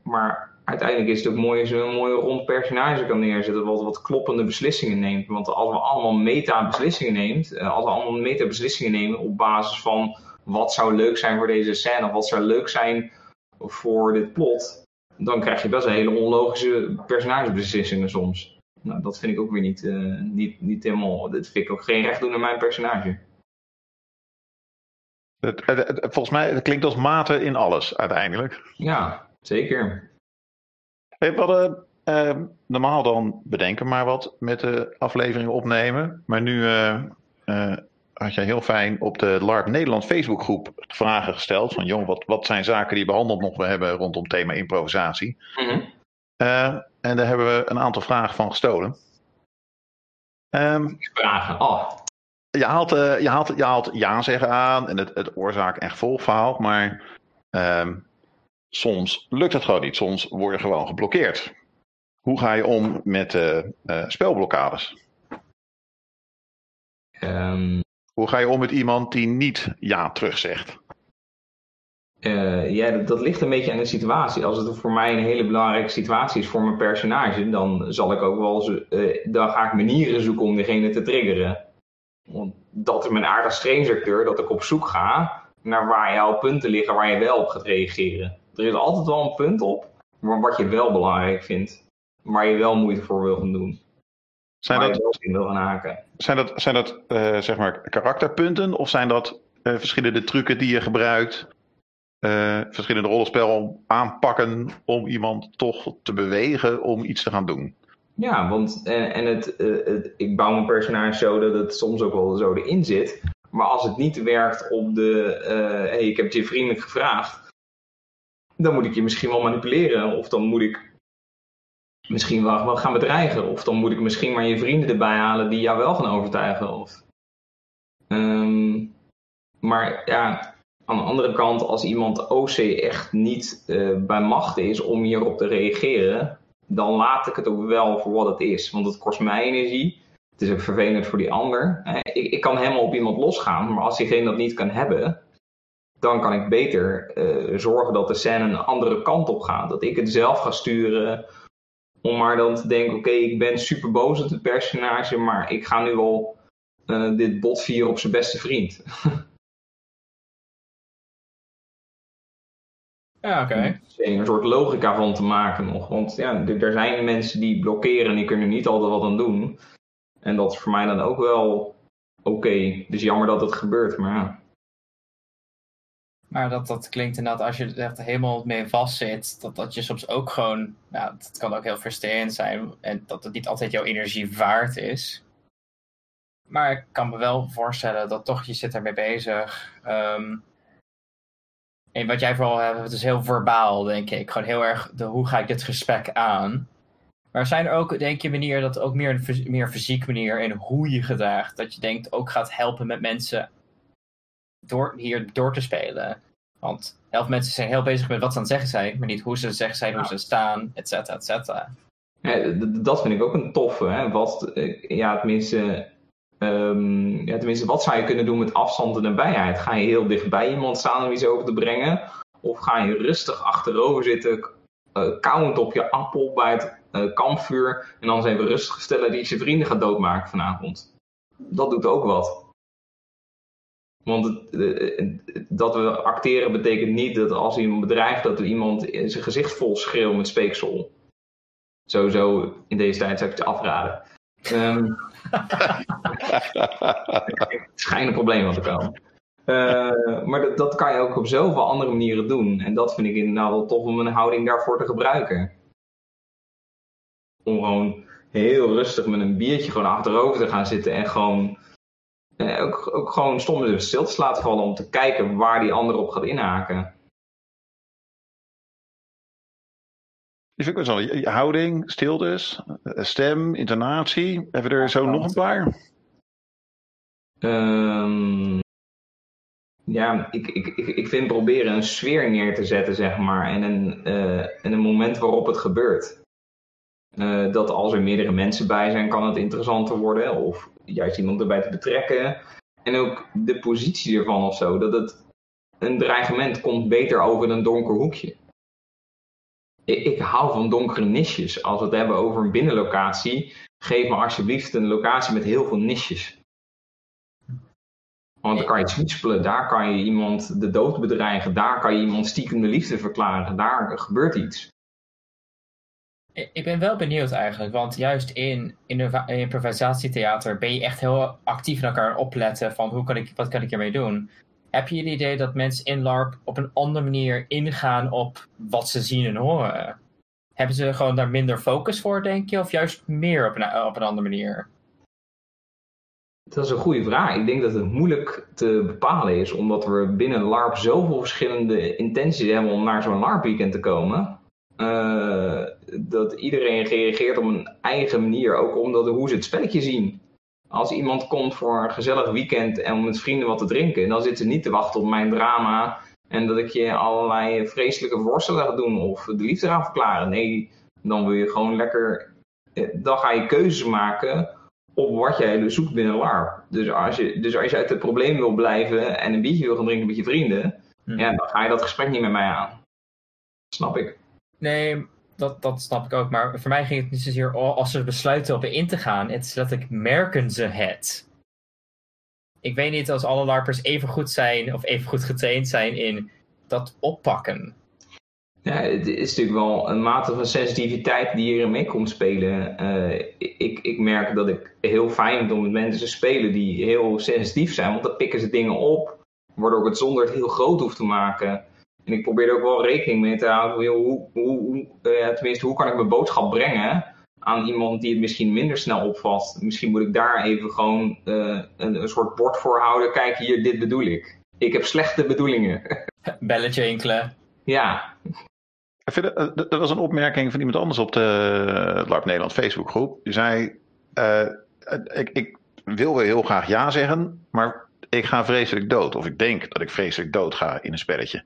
C: maar, uiteindelijk is het ook mooi als je een mooie rond personage kan neerzetten, wat, wat kloppende beslissingen neemt. Want als we allemaal meta-beslissingen neemt, eh, als we allemaal meta-beslissingen nemen op basis van wat zou leuk zijn voor deze scène, of wat zou leuk zijn voor dit plot, dan krijg je best een hele onlogische personagebeslissingen soms. Nou, dat vind ik ook weer niet, uh, niet, niet helemaal. Dat vind ik ook geen recht doen aan mijn personage.
A: Het, het, volgens mij het klinkt als mate in alles uiteindelijk.
C: Ja, zeker.
A: We hadden uh, normaal dan bedenken maar wat met de afleveringen opnemen. Maar nu uh, had jij heel fijn op de LARP Nederland Facebookgroep vragen gesteld. Van jong, wat, wat zijn zaken die behandeld nog we hebben rondom thema improvisatie? Mm en daar hebben we een aantal vragen van gestolen.
C: Um, vragen, oh.
A: Je haalt, je, haalt, je haalt ja zeggen aan en het, het oorzaak- en gevolgverhaal, maar um, soms lukt het gewoon niet. Soms word je gewoon geblokkeerd. Hoe ga je om met uh, uh, spelblokkades? Um, Hoe ga je om met iemand die niet ja terugzegt?
C: Uh, ja, dat, dat, ligt een beetje aan de situatie. Als het voor mij een hele belangrijke situatie is voor mijn personage, dan zal ik ook wel, uh, dan ga ik manieren zoeken om diegene te triggeren. Want dat is mijn aard als trainingsacteur, dat ik op zoek ga naar waar jouw punten liggen waar je wel op gaat reageren. Er is altijd wel een punt op, maar wat je wel belangrijk vindt. Waar je wel moeite voor wil gaan doen.
A: Zijn
C: waar dat, je wel in wil gaan haken.
A: Zijn dat, zijn dat uh, zeg maar karakterpunten of zijn dat verschillende trucken die je gebruikt uh, verschillende rollenspel aanpakken om iemand toch te bewegen om iets te gaan doen.
C: Ja, want en, en het, het, ik bouw mijn personage zo dat het soms ook wel zo erin zit. Maar als het niet werkt op de, hey, ik heb je vriendelijk gevraagd, dan moet ik je misschien wel manipuleren. Of dan moet ik misschien wel, wel gaan bedreigen. Of dan moet ik misschien maar je vrienden erbij halen die jou wel gaan overtuigen. Of, um, maar ja, aan de andere kant, als iemand OC echt niet uh, bij macht is om hierop te reageren, dan laat ik het ook wel voor wat het is. Want het kost mij energie. Het is ook vervelend voor die ander. Ik, ik kan helemaal op iemand losgaan, maar als diegene dat niet kan hebben, dan kan ik beter uh, zorgen dat de scène een andere kant op gaat. Dat ik het zelf ga sturen. Om maar dan te denken: oké, ik ben super boos op het personage, maar ik ga nu al uh, dit bot vieren op zijn beste vriend.
B: Ja, oké.
C: Een soort logica van te maken nog. Want ja, er zijn mensen die blokkeren en die kunnen niet altijd wat aan doen. En dat is voor mij dan ook wel oké. Dus jammer dat het gebeurt, maar ja.
B: Maar dat, dat klinkt inderdaad, als je er echt helemaal mee vastzit, dat, dat je soms ook gewoon, nou, dat kan ook heel frustrerend zijn en dat het niet altijd jouw energie waard is. Maar ik kan me wel voorstellen dat toch je zit ermee bezig. Um, en wat jij vooral hebt, het is heel verbaal, denk ik. Gewoon heel erg, hoe ga ik dit gesprek aan? Maar zijn er ook, denk je, manieren dat ook meer een meer fysiek manier en hoe je gedraagt, dat je denkt ook gaat helpen met mensen door, hier door te spelen? Want heel veel mensen zijn heel bezig met wat ze aan het zeggen zijn, maar niet hoe ze zeggen zijn, hoe ze staan, et cetera, et cetera.
C: Ja, dat vind ik ook een toffe. Hè? Wat, eh, ja, tenminste, um, ja, tenminste, wat zou je kunnen doen met afstand en nabijheid? Ga je heel dichtbij iemand staan om iets over te brengen? Of ga je rustig achterover zitten, uh, kauwend op je appel bij het uh, kampvuur en dan zijn we rustig stellen die je vrienden gaat doodmaken vanavond? Dat doet ook wat. Want dat we acteren betekent niet dat als iemand bedrijft dat er iemand in zijn gezicht vol schreeuwt met speeksel. Sowieso in deze tijd zou ik het afraden. Um, het schijnt een probleem van te komen. Uh, maar dat, dat, kan je ook op zoveel andere manieren doen. En dat vind ik inderdaad wel tof om een houding daarvoor te gebruiken. Om gewoon heel rustig met een biertje gewoon achterover te gaan zitten en gewoon eh, ook, ook gewoon stom stil te laten vallen om te kijken waar die ander op gaat inhaken.
A: Die vind ik wel zo. Houding, stiltes, eh, stem, intonatie. Hebben we er zo nog een paar?
C: Um, ja, ik, ik, ik vind proberen een sfeer neer te zetten, zeg maar. En een, uh, en een moment waarop het gebeurt. Uh, dat als er meerdere mensen bij zijn, kan het interessanter worden. Of juist iemand erbij te betrekken. En ook de positie ervan of zo. Dat het een dreigement komt beter over een donker hoekje. Ik, ik hou van donkere nisjes. Als we het hebben over een binnenlocatie, geef me alsjeblieft een locatie met heel veel nisjes. Want dan kan je zwiespelen, daar kan je iemand de dood bedreigen, daar kan je iemand stiekem de liefde verklaren, daar gebeurt iets.
B: Ik ben wel benieuwd eigenlijk, want juist in, in improvisatietheater ben je echt heel actief naar elkaar opletten van hoe kan ik, wat kan ik ermee doen. Heb je het idee dat mensen in LARP op een andere manier ingaan op wat ze zien en horen? Hebben ze gewoon daar minder focus voor, denk je, of juist meer op een, op een andere manier?
C: Dat is een goede vraag. Ik denk dat het moeilijk te bepalen is, omdat we binnen LARP zoveel verschillende intenties hebben om naar zo'n LARP-weekend te komen. Uh, dat iedereen reageert op een eigen manier, ook omdat hoe ze het spelletje zien. Als iemand komt voor een gezellig weekend en om met vrienden wat te drinken, dan zitten ze niet te wachten op mijn drama en dat ik je allerlei vreselijke voorstellen ga doen of de liefde ga verklaren. Nee, dan wil je gewoon lekker, eh, dan ga je keuzes maken op wat jij zoekt binnen LARP. Dus als je, dus als je uit het probleem wil blijven en een biertje wil gaan drinken met je vrienden, hmm. ja, dan ga je dat gesprek niet met mij aan. snap ik.
B: Nee, dat, dat snap ik ook. Maar voor mij ging het niet zozeer als ze besluiten op in te gaan. Het is letterlijk, merken ze het? Ik weet niet als alle LARPers even goed zijn of even goed getraind zijn in dat oppakken.
C: Ja, het is natuurlijk wel een mate van sensitiviteit die hierin mee komt spelen. Uh, ik, ik merk dat ik heel fijn vind om met mensen te spelen die heel sensitief zijn, want dan pikken ze dingen op, waardoor ik het zonder het heel groot hoef te maken. En ik probeer er ook wel rekening mee te houden. Hoe, hoe, hoe, uh, tenminste, hoe kan ik mijn boodschap brengen aan iemand die het misschien minder snel opvat? Misschien moet ik daar even gewoon uh, een, een soort bord voor houden. Kijk hier, dit bedoel ik. Ik heb slechte bedoelingen.
B: Belletje enkele.
C: Ja.
A: Ik vind, uh, er was een opmerking van iemand anders op de LARP Nederland Facebookgroep. Die zei, ik, ik wil wel heel graag ja zeggen, maar ik ga vreselijk dood. Of ik denk dat ik vreselijk dood ga in een spelletje.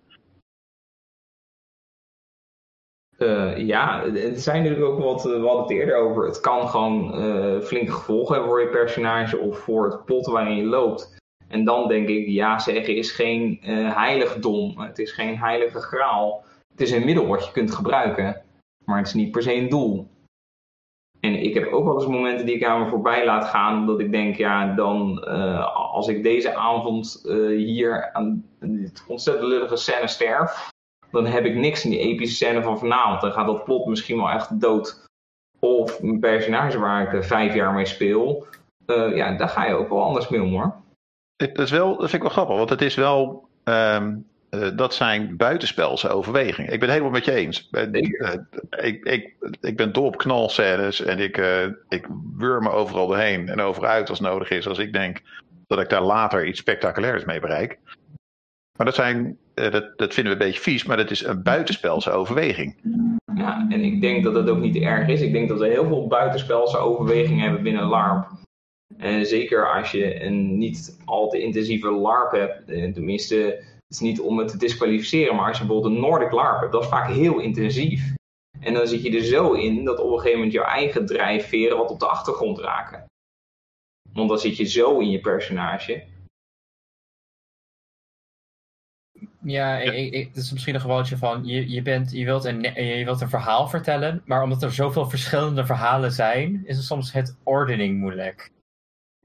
C: Uh, ja, er zijn natuurlijk ook wat, we hadden het eerder over. Het kan gewoon uh, flinke gevolgen hebben voor je personage of voor het plot waarin je loopt. En dan denk ik, ja zeggen is geen uh, heiligdom. Het is geen heilige graal. Het is een middel wat je kunt gebruiken. Maar het is niet per se een doel. En ik heb ook wel eens momenten die ik aan me voorbij laat gaan. Dat ik denk, ja, dan als ik deze avond hier aan dit ontzettend lullige scène sterf dan heb ik niks in die epische scène van vanavond. Dan gaat dat plot misschien wel echt dood. Of een personage waar ik er vijf jaar mee speel. Uh, ja, daar ga je ook wel anders mee om hoor.
A: Dat, is wel, dat vind ik wel grappig, want het is wel. Um, uh, dat zijn buitenspelse overwegingen. Ik ben het helemaal met je eens. Ik, ik, ik ben dol op knalscènes en ik, ik wurm me overal doorheen en overuit als nodig is. Als ik denk dat ik daar later iets spectaculairs mee bereik. Maar dat zijn dat, dat vinden we een beetje vies, maar dat is een buitenspelse overweging.
C: Ja, en ik denk dat dat ook niet erg is. Ik denk dat we heel veel buitenspelse overwegingen hebben binnen LARP. En zeker als je een niet al te intensieve LARP hebt, tenminste, het is niet om het te disqualificeren, maar als je bijvoorbeeld een Nordic LARP hebt, dat is vaak heel intensief. En dan zit je er zo in dat op een gegeven moment jouw eigen drijfveren wat op de achtergrond raken. Want dan zit je zo in je personage.
B: Ja, ik, ik, het is misschien een gewoonte van, je, je, bent, je, wilt een, je wilt een verhaal vertellen, maar omdat er zoveel verschillende verhalen zijn, is het soms het ordening moeilijk.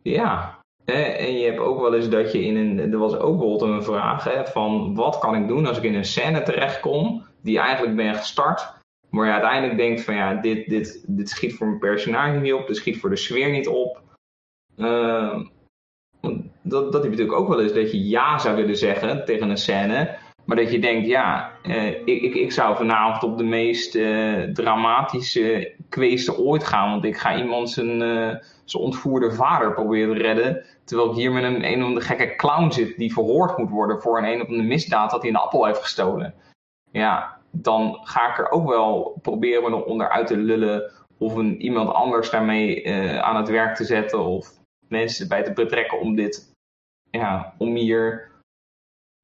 C: Ja, en je hebt ook wel eens dat je in een, er was ook bijvoorbeeld een vraag hè, van, wat kan ik doen als ik in een scène terechtkom, die eigenlijk ben gestart, maar je uiteindelijk denkt van, ja, dit, dit, dit schiet voor mijn personage niet op, dit schiet voor de sfeer niet op. Uh, dat, dat heb natuurlijk ook wel eens dat je ja zou willen zeggen tegen een scène. Maar dat je denkt, ja, eh, ik, ik, ik zou vanavond op de meest eh, dramatische kweeste ooit gaan. Want ik ga iemand zijn, uh, zijn ontvoerde vader proberen te redden. Terwijl ik hier met een een of andere gekke clown zit die verhoord moet worden voor een een of andere misdaad dat hij een appel heeft gestolen. Ja, dan ga ik er ook wel proberen me onderuit te lullen. Of een, iemand anders daarmee aan het werk te zetten. Of mensen bij te betrekken om dit, ja, om hier,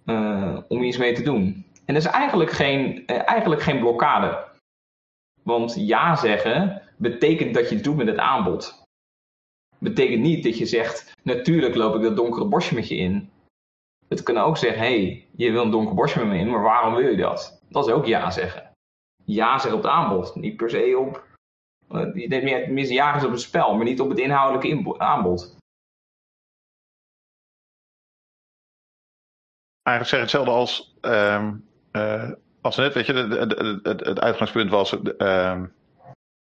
C: uh, om iets mee te doen. En dat is eigenlijk geen, uh, eigenlijk geen blokkade. Want ja zeggen betekent dat je het doet met het aanbod. Betekent niet dat je zegt, natuurlijk loop ik dat donkere bosje met je in. Het kan ook zeggen, hé, hey, je wil een donker bosje met me in, maar waarom wil je dat? Dat is ook ja zeggen. Ja zeggen op het aanbod, niet per se op uh, je denkt meer, tenminste jagers op het spel, maar niet op het inhoudelijke aanbod.
A: Eigenlijk zeg hetzelfde als, uh, uh, als net, weet je, het, uitgangspunt was uh,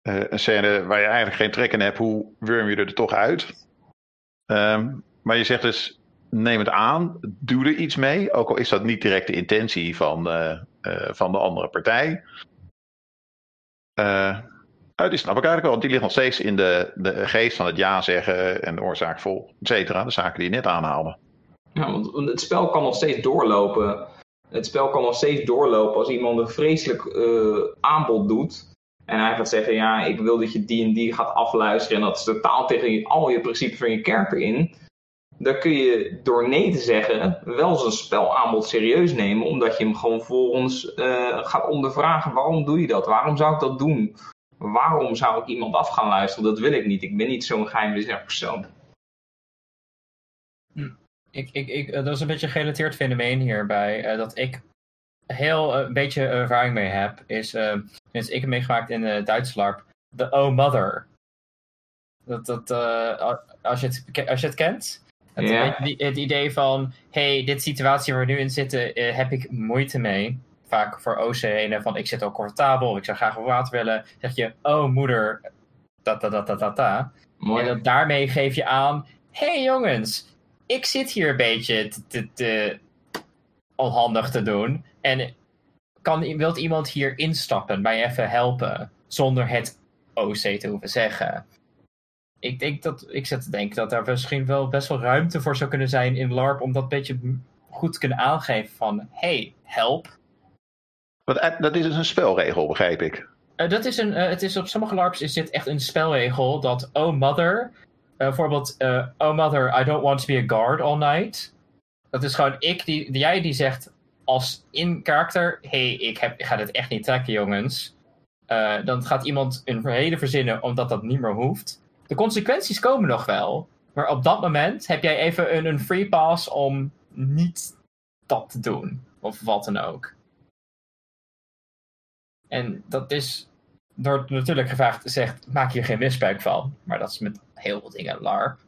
A: een scène waar je eigenlijk geen trek in hebt, hoe wurm je er toch uit? Ehm, maar je zegt dus, neem het aan, doe er iets mee, ook al is dat niet direct de intentie van, van de andere partij. Uh, die snap ik eigenlijk wel. Want die ligt nog steeds in de, de geest van het ja zeggen en de oorzaak vol, et cetera. De zaken die je net aanhaalde.
C: Ja, want het spel kan nog steeds doorlopen. Het spel kan nog steeds doorlopen als iemand een vreselijk uh, aanbod doet. En hij gaat zeggen, ja, ik wil dat je die en die gaat afluisteren. En dat is totaal tegen al je principes van je kerk in. Dan kun je door nee te zeggen wel zijn spelaanbod serieus nemen. Omdat je hem gewoon voor ons uh, gaat ondervragen. Waarom doe je dat? Waarom zou ik dat doen? waarom zou ik iemand af gaan luisteren? Dat wil ik niet. Ik ben niet zo'n geheimzinnig persoon.
B: Ik, ik, ik, dat is een beetje een gerelateerd fenomeen hierbij. Uh, dat ik heel uh, een beetje ervaring mee heb. Is, uh, ik heb meegemaakt in uh, Duitsland. The Oh Mother. Dat, dat, als, je het, als je het kent. Het, yeah. het, het, idee van, hey, dit situatie waar we nu in zitten, heb ik moeite mee vaak voor OC heen van ik zit ook comfortabel, ik zou graag wat water willen. zeg je, oh moeder, ta ta ta ta ta ta. En dat daarmee geef je aan, hey jongens, ik zit hier een beetje te, te, te onhandig te doen. En kan, wilt iemand hier instappen, mij even helpen, zonder het OC te hoeven zeggen? Ik denk dat, ik zit te denken dat daar misschien wel best wel ruimte voor zou kunnen zijn in LARP om dat een beetje goed te kunnen aangeven van, hey, help,
A: want dat is dus een spelregel, begrijp ik.
B: Uh, dat is een, uh, het is op sommige LARPs is dit echt een spelregel dat Oh Mother, bijvoorbeeld Oh Mother, I don't want to be a guard all night. Dat is gewoon ik, die, jij die zegt als in karakter, hey, ik, heb, ik ga dit echt niet trekken jongens. dan gaat iemand een reden verzinnen omdat dat niet meer hoeft. De consequenties komen nog wel. Maar op dat moment heb jij even een, een free pass om niet dat te doen. Of wat dan ook. En dat is door natuurlijk gevraagd zegt, maak je geen misbruik van. Maar dat is met heel veel dingen LARP.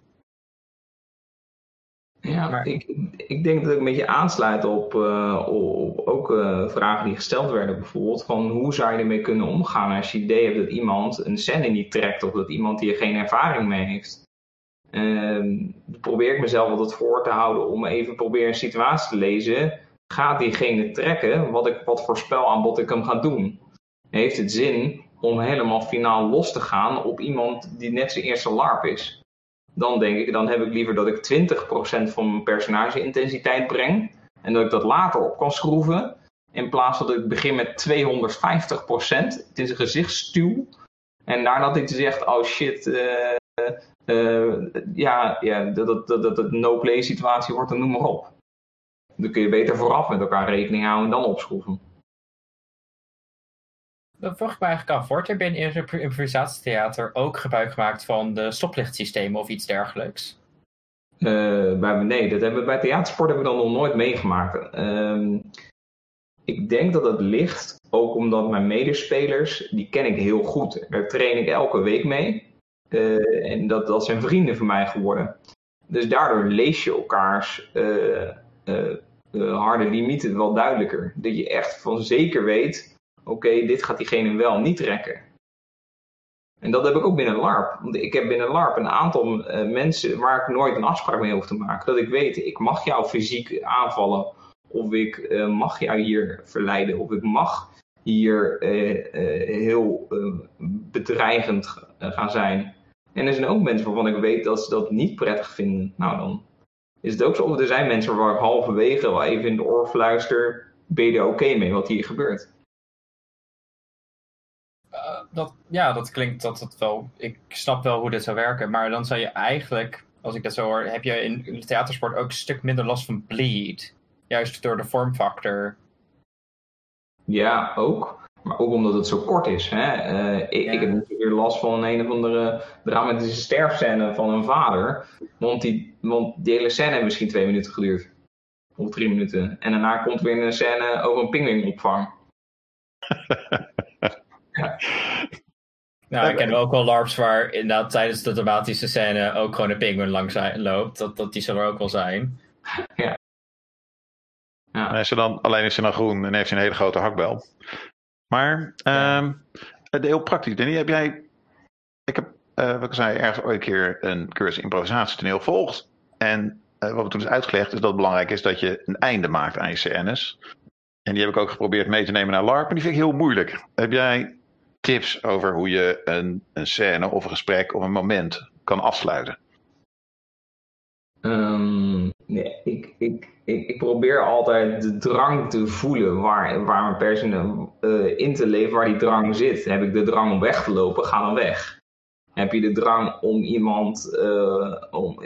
C: Ja, maar... ik, ik denk dat ik een beetje aansluit op, uh, op ook uh, vragen die gesteld werden bijvoorbeeld. Van hoe zou je ermee kunnen omgaan als je idee hebt dat iemand een scène niet trekt of dat iemand hier geen ervaring mee heeft. Uh, probeer ik mezelf altijd voor te houden om even proberen een situatie te lezen. Gaat diegene trekken wat, ik, wat voor spelaanbod ik hem ga doen? heeft het zin om helemaal finaal los te gaan op iemand die net zijn eerste LARP is. Dan denk ik, dan heb ik liever dat ik 20% van mijn personage intensiteit breng. En dat ik dat later op kan schroeven. In plaats dat ik begin met 250% Het is een gezichtsstuw. En daarna dat ik zeg, oh shit, uh, uh, ja, ja, dat, dat, dat, het no-play situatie wordt, dan noem maar op. Dan kun je beter vooraf met elkaar rekening houden en dan opschroeven.
B: Ik me eigenlijk af, wordt er binnen improvisatietheater ook gebruik gemaakt van de stoplichtsystemen of iets dergelijks?
C: Uh, bij, nee, dat hebben we bij theatersport hebben we dan nog nooit meegemaakt. Uh, ik denk dat het ligt ook omdat mijn medespelers, die ken ik heel goed. Daar train ik elke week mee. Uh, en dat, dat zijn vrienden van mij geworden. Dus daardoor lees je elkaars harde limieten wel duidelijker. Dat je echt van zeker weet, oké, dit gaat diegene wel niet trekken. En dat heb ik ook binnen LARP. Want ik heb binnen LARP een aantal uh, mensen waar ik nooit een afspraak mee hoef te maken. Dat ik weet, ik mag jou fysiek aanvallen. Of ik uh, mag jou hier verleiden. Of ik mag hier uh, heel bedreigend gaan zijn. En er zijn ook mensen waarvan ik weet dat ze dat niet prettig vinden. Nou, dan is het ook zo. Of er zijn mensen waar ik halverwege wel even in de oor fluister. Ben je er oké mee wat hier gebeurt?
B: Dat, ja, dat klinkt dat het wel. Ik snap wel hoe dit zou werken. Maar dan zou je eigenlijk, als ik dat zo hoor, heb je in, de theatersport ook een stuk minder last van bleed. Juist door de vormfactor.
C: Ja, ook. Maar ook omdat het zo kort is. Hè? Uh, ik, ik, heb natuurlijk weer last van een of andere dramatische sterfscène van een vader. Want die, want die hele scène heeft misschien twee minuten geduurd. Of drie minuten. En daarna komt weer een scène over een pinguïnopvang.
B: Ja. Nou, ik ken ook wel LARPs waar inderdaad tijdens de dramatische scène ook gewoon een penguin langs loopt. Dat, dat die zal er ook wel zijn.
C: Ja.
A: ja. is dan, alleen is hij dan groen en heeft hij een hele grote hakbel. Maar ja. um, heel praktisch. Danny, heb jij... Ik heb, uh, wat ik zei, ergens ooit een keer een cursus improvisatietoneel volgt. En uh, wat we toen is uitgelegd is dat het belangrijk is dat je een einde maakt aan je scènes. En die heb ik ook geprobeerd mee te nemen naar LARP. Maar die vind ik heel moeilijk. Heb jij tips over hoe je een, een scène of een gesprek of een moment kan afsluiten?
C: Um, nee, ik, ik, ik, probeer altijd de drang te voelen waar, waar mijn personage uh, in te leven, waar die drang zit. Heb ik de drang om weg te lopen, ga dan weg. Heb je de drang om iemand, uh, om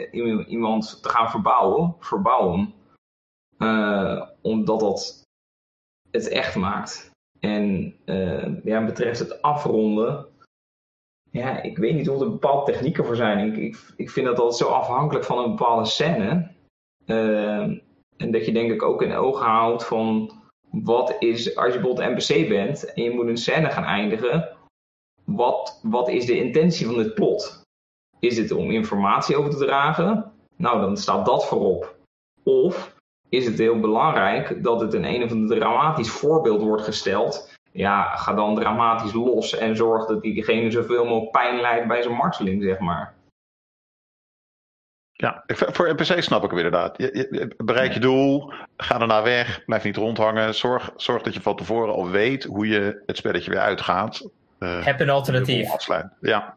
C: iemand te gaan verbouwen, verbouwen. Uh, omdat dat het echt maakt. En uh, ja, betreft het afronden, ja, ik weet niet of er bepaalde technieken voor zijn. Ik, ik, ik vind dat altijd zo afhankelijk van een bepaalde scène. Uh, en dat je denk ik ook in ogen houdt van wat is, als je bijvoorbeeld NPC bent en je moet een scène gaan eindigen, wat, wat is de intentie van het plot? Is het om informatie over te dragen? Nou, dan staat dat voorop. Of is het heel belangrijk dat het in een of ander dramatisch voorbeeld wordt gesteld. Ja, ga dan dramatisch los en zorg dat diegene zoveel mogelijk pijn lijdt bij zijn marteling, zeg maar.
A: Ja, voor NPC snap ik hem inderdaad. Je, bereik je doel, ga erna weg, blijf niet rondhangen. Zorg, zorg dat je van tevoren al weet hoe je het spelletje weer uitgaat.
B: Uh, Heb een alternatief.
A: Ja. ja.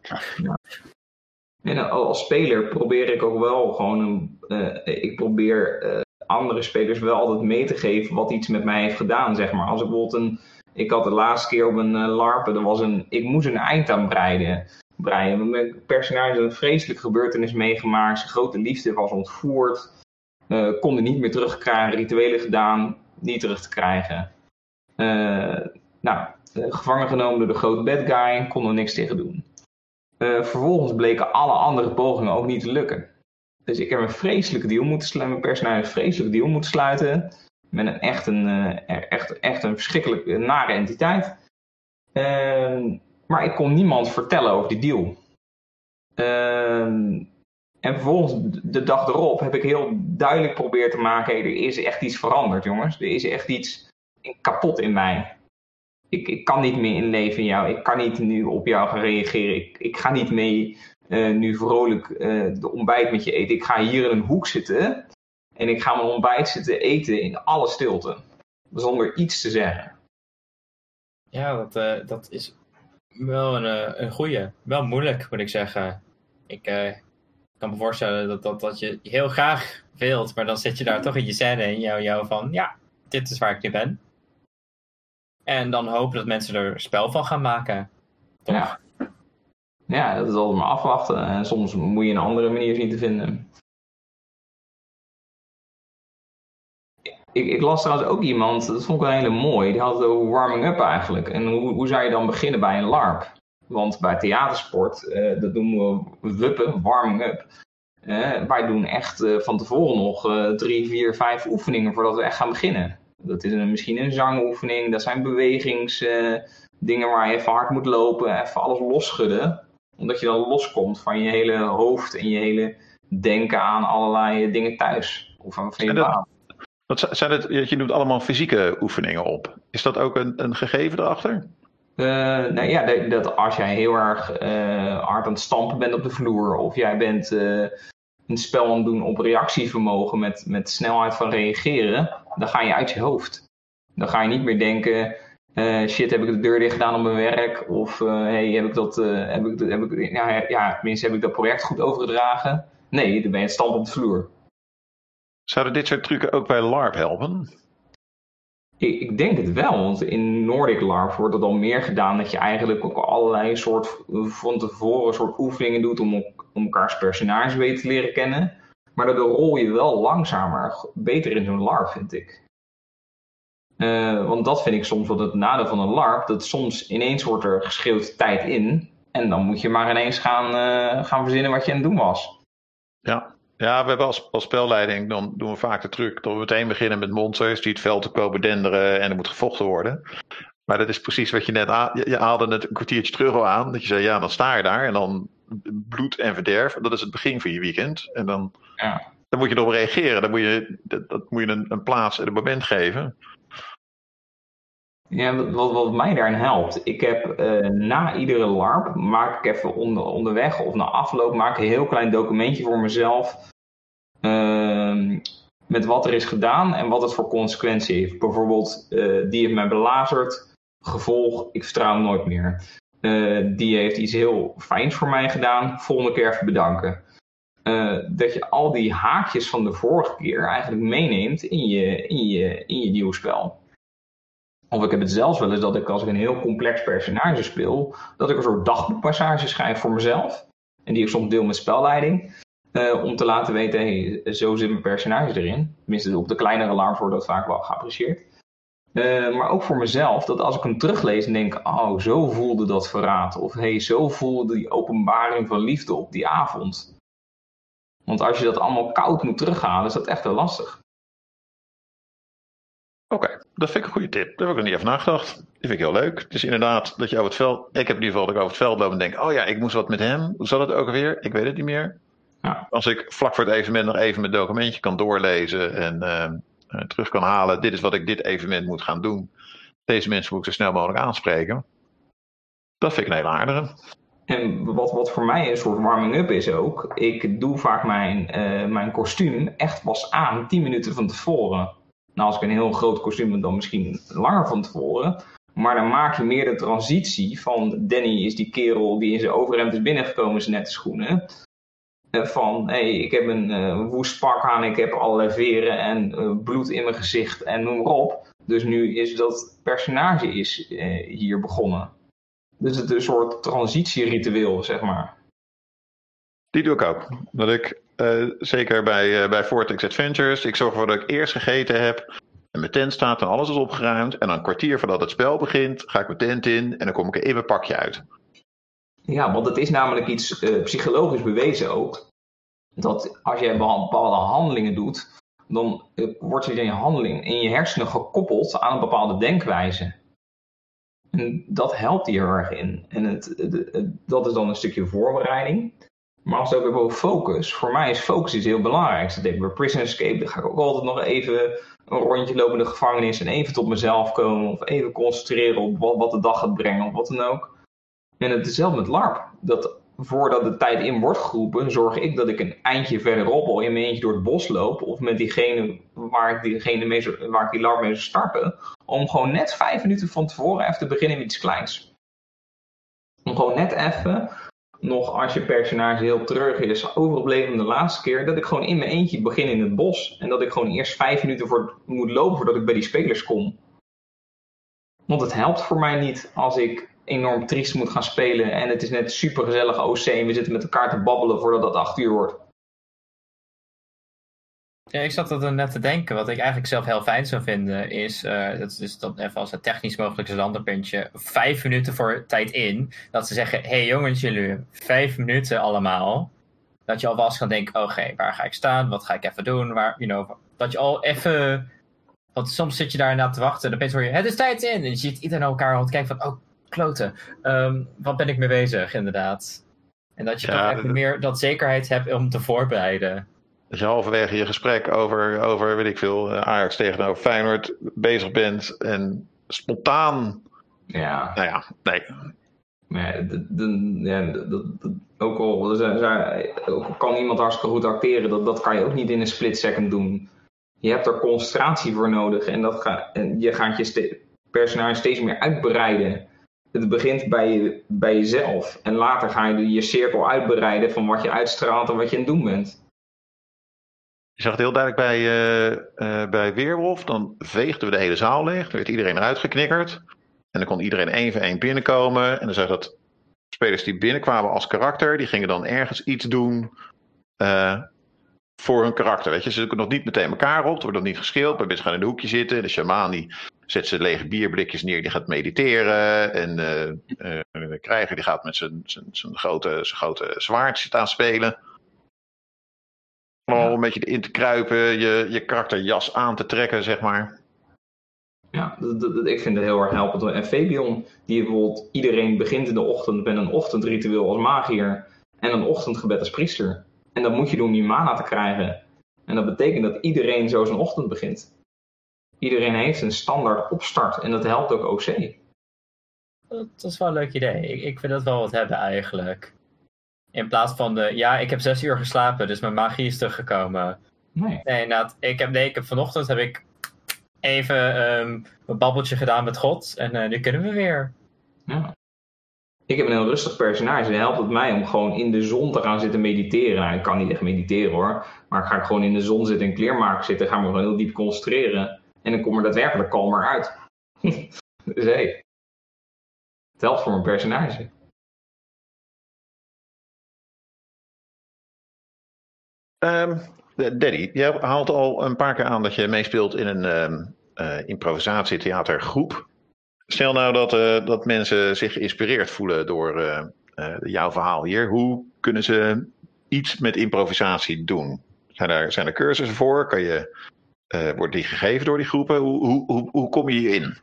C: En als speler probeer ik ook wel gewoon een. Uh, ik probeer uh, andere spelers wel altijd mee te geven wat iets met mij heeft gedaan, zeg maar. Als ik bijvoorbeeld een, ik had de laatste keer op een uh, LARP, er was een, ik moest een eind aan breiden. breien. Mijn personage een vreselijke gebeurtenis meegemaakt, zijn grote liefde was ontvoerd, uh, konden niet meer terugkrijgen, rituelen gedaan, niet terug te krijgen. Uh, nou, gevangen genomen door de grote bad guy, konden er niks tegen doen. vervolgens bleken alle andere pogingen ook niet te lukken. Dus ik heb een vreselijke deal moeten sluiten, mijn personage een vreselijke deal moeten sluiten. Met een echt een, uh, echt, echt een verschrikkelijk nare entiteit. Uh, maar ik kon niemand vertellen over die deal. Uh, en vervolgens de dag erop heb ik heel duidelijk proberen te maken: er is echt iets veranderd, jongens. Er is echt iets kapot in mij. Ik, ik kan niet meer inleven in jou. Ik kan niet nu op jou gaan reageren. Ik, ik ga niet mee uh, nu vrolijk uh, de ontbijt met je eten. Ik ga hier in een hoek zitten en ik ga mijn ontbijt zitten eten in alle stilte. Zonder iets te zeggen.
B: Ja, dat, uh, dat is wel een, een goeie. Wel moeilijk, moet ik zeggen. Ik kan me voorstellen dat, dat, dat je heel graag wild, maar dan zit je daar toch in je scène en jou, jou van, ja, dit is waar ik nu ben. En dan hopen dat mensen er spel van gaan maken. Toch?
C: Ja. Ja, dat is altijd maar afwachten. En soms moet je een andere manier zien te vinden. Ik, ik, las trouwens ook iemand, dat vond ik wel hele mooi, die had het over warming up eigenlijk. En hoe, hoe zou je dan beginnen bij een LARP? Want bij theatersport, uh, dat noemen we wuppen, warming up. Uh, wij doen echt uh, van tevoren nog drie, vier, vijf oefeningen voordat we echt gaan beginnen. Dat is een, misschien een zangoefening, dat zijn bewegingsdingen waar je even hard moet lopen, even alles losschudden. Omdat je dan loskomt van je hele hoofd en je hele denken aan allerlei dingen thuis. Of van je baan.
A: Wat zijn het, je noemt allemaal fysieke oefeningen op. Is dat ook een, een gegeven erachter?
C: Uh, nou ja, dat als jij heel erg uh, hard aan het stampen bent op de vloer, of jij bent uh, een spel aan het doen op reactievermogen met, met snelheid van reageren, dan ga je uit je hoofd. Dan ga je niet meer denken, shit, heb ik de deur dicht gedaan op mijn werk? Of hey, heb ik dat, heb ik, heb ik, ja, ja, tenminste, heb ik dat project goed overgedragen? Nee, dan ben je het stampen op de vloer.
A: Zouden dit soort trucken ook bij LARP helpen?
C: Ik, ik, denk het wel, want in Nordic LARP wordt het al meer gedaan dat je eigenlijk ook allerlei soort van tevoren soort oefeningen doet om, om elkaars personages beter te leren kennen. Maar daardoor rol je wel langzamer, beter in zo'n LARP, vind ik. Uh, want dat vind ik soms wel het nadeel van een LARP, dat soms ineens wordt er geschreeuwd tijd in. En dan moet je maar ineens gaan, uh, gaan verzinnen wat je aan het doen was.
A: Ja, ja, we hebben als, als spelleiding, dan doen we vaak de truc dat we meteen beginnen met monsters die het veld te komen denderen en er moet gevochten worden. Maar dat is precies wat je net je haalde het een kwartiertje terug al aan. Dat je zei, ja, dan sta je daar en dan bloed en verderf. Dat is het begin van je weekend. En dan, ja. dan moet je erop reageren. Dan moet je, dat, dat moet je een, een plaats en een moment geven.
C: Ja, wat, wat mij daarin helpt. Ik heb uh, na iedere LARP, maak ik even onder, onderweg of na afloop, maak ik een heel klein documentje voor mezelf. Uh, met wat er is gedaan en wat het voor consequentie heeft. Bijvoorbeeld, uh, die heeft mij belazerd. Gevolg, ik vertrouw hem nooit meer. Uh, die heeft iets heel fijns voor mij gedaan. Volgende keer even bedanken. dat je al die haakjes van de vorige keer eigenlijk meeneemt in je, in je, in je nieuw spel. Of ik heb het zelfs wel eens dat ik als ik een heel complex personage speel, dat ik een soort dagboekpassage schrijf voor mezelf. En die ik soms deel met spelleiding. Uh, om te laten weten, hey, zo zit mijn personage erin. Tenminste, op de kleinere alarm wordt dat vaak wel geapprecieerd. Uh, maar ook voor mezelf, dat als ik hem teruglees en denk, oh, zo voelde dat verraad. Of hey, zo voelde die openbaring van liefde op die avond. Want als je dat allemaal koud moet terughalen, is dat echt wel lastig.
A: Oké, dat vind ik een goede tip. Daar heb ik nog niet even nagedacht. Die vind ik heel leuk. Dus inderdaad, dat je over het veld. Ik heb in ieder geval dat ik over het veld loop en denk: oh ja, ik moest wat met hem. Hoe zat het ook alweer? Ik weet het niet meer. Ja. Als ik vlak voor het evenement nog even mijn documentje kan doorlezen en uh, terug kan halen: dit is wat ik dit evenement moet gaan doen. Deze mensen moet ik zo snel mogelijk aanspreken. Dat vind ik een hele aardige.
C: En wat, wat voor mij een soort warming-up is ook, ik doe vaak mijn, uh, mijn kostuum echt pas aan 10 minuten van tevoren. Nou, als ik een heel groot kostuum dan misschien langer van tevoren. Maar dan maak je meer de transitie van Danny is die kerel die in zijn overhemd is binnengekomen in zijn nette schoenen. Eh, van, hey, ik heb een uh, woest pak aan, ik heb allerlei veren en uh, bloed in mijn gezicht en noem maar op. Dus nu is dat personage is, hier begonnen. Dus het is een soort transitieritueel, zeg maar.
A: Die doe ik ook. Dat ik uh, zeker bij, uh, bij Vortex Adventures. Ik zorg ervoor dat ik eerst gegeten heb. En mijn tent staat en alles is opgeruimd. En dan een kwartier voordat het spel begint, ga ik mijn tent in. En dan kom ik er in mijn pakje uit.
C: Ja, want het is namelijk iets uh, psychologisch bewezen ook. Dat als jij bepaalde handelingen doet, dan wordt je handeling in je hersenen gekoppeld aan een bepaalde denkwijze. En dat helpt hier erg in. En het, het, dat is dan een stukje voorbereiding. Maar als het ook even over focus. Voor mij is focus iets heel belangrijks. Dat denk ik bij Prison Escape. Dan ga ik ook altijd nog even een rondje lopen in de gevangenis. En even tot mezelf komen. Of even concentreren op wat, de dag gaat brengen. Of wat dan ook. En het is hetzelfde met LARP. Dat voordat de tijd in wordt geroepen, zorg ik dat ik een eindje verderop al in mijn eentje door het bos loop. Of met diegene waar ik, diegene mee, waar ik die LARP mee zou starten. Om gewoon net vijf minuten van tevoren even te beginnen met iets kleins. Om gewoon net even nog als je personage heel terug is, overgebleven de laatste keer, dat ik gewoon in mijn eentje begin in het bos. En dat ik gewoon eerst vijf minuten voor moet lopen voordat ik bij die spelers kom. Want het helpt voor mij niet als ik enorm triest moet gaan spelen en het is net super gezellig OC en we zitten met elkaar te babbelen voordat het acht uur wordt.
B: Ja, ik zat er net te denken. Wat ik eigenlijk zelf heel fijn zou vinden, is, uh, dat is dan even als het technisch mogelijkste landerpuntje, vijf minuten voor tijd in. Dat ze zeggen, hé hey jongens, jullie, vijf minuten allemaal. Dat je alvast kan denken, oké, waar ga ik staan? Wat ga ik even doen? Waar, you know, dat je al even, want soms zit je daar na te wachten en opeens hoor je, het is tijd in. En je ziet iedereen elkaar aan kijken van, oh, kloten. Um, wat ben ik mee bezig, inderdaad. En dat je toch even meer dat zekerheid hebt om te voorbereiden.
A: Als je halverwege je gesprek over, over weet ik veel, eh, Ajax tegenover Feyenoord bezig bent en spontaan.
C: Ja.
A: Nou ja, nee.
C: Nee, de, de, ja, ook, al, ook al kan iemand hartstikke goed acteren, dat, dat kan je ook niet in een split second doen. Je hebt er concentratie voor nodig en, dat ga, en je gaat je personage steeds meer uitbreiden. Het begint bij, je, bij jezelf en later ga je je cirkel uitbreiden van wat je uitstraalt en wat je aan het doen bent.
A: Je zag het heel duidelijk bij, uh, bij Weerwolf. Dan veegden we de hele zaal leeg. Dan werd iedereen eruit geknikkerd. En dan kon iedereen één voor één binnenkomen. En dan zag dat spelers die binnenkwamen als karakter, die gingen dan ergens iets doen uh, voor hun karakter. Weet je, ze zoeken nog niet meteen elkaar op. Er wordt nog niet geschild. Maar mensen gaan in een hoekje zitten. De shaman die zet zijn lege bierblikjes neer. Die gaat mediteren. En de krijger die gaat met zijn, grote, zijn grote zwaard staan spelen om een beetje erin te kruipen, je, je karakterjas aan te trekken, zeg maar.
C: Ja, ik vind het heel erg helpend. En Fabian, die bijvoorbeeld iedereen begint in de ochtend met een ochtendritueel als magier en een ochtendgebed als priester. En dat moet je doen om je mana te krijgen. En dat betekent dat iedereen zo zijn ochtend begint. Iedereen heeft een standaard opstart en dat helpt ook OC.
B: Dat is wel een leuk idee. Ik, ik vind dat wel wat hebben eigenlijk. In plaats van de, ja, ik heb zes uur geslapen, dus mijn magie is teruggekomen.
C: Nee.
B: Nee, nou, ik heb, nee, ik heb vanochtend heb ik even um, een babbeltje gedaan met God en uh, nu kunnen we weer.
C: Ja. Ik heb een heel rustig personage. Dan helpt het mij om gewoon in de zon te gaan zitten mediteren. Nou, ik kan niet echt mediteren hoor. Maar ga ik gewoon in de zon zitten en kleermaken zitten, ga ik me gewoon heel diep concentreren. En dan kom er daadwerkelijk kalmer uit. dus hé, hey, het helpt voor mijn personage.
A: Um, Daddy, jij haalt al een paar keer aan dat je meespeelt in een um, uh, improvisatietheatergroep. Stel nou dat, uh, dat mensen zich geïnspireerd voelen door uh, jouw verhaal hier. Hoe kunnen ze iets met improvisatie doen? Zijn er, zijn er cursussen voor? Kan je, wordt die gegeven door die groepen? Hoe, hoe, hoe, hoe kom je hierin?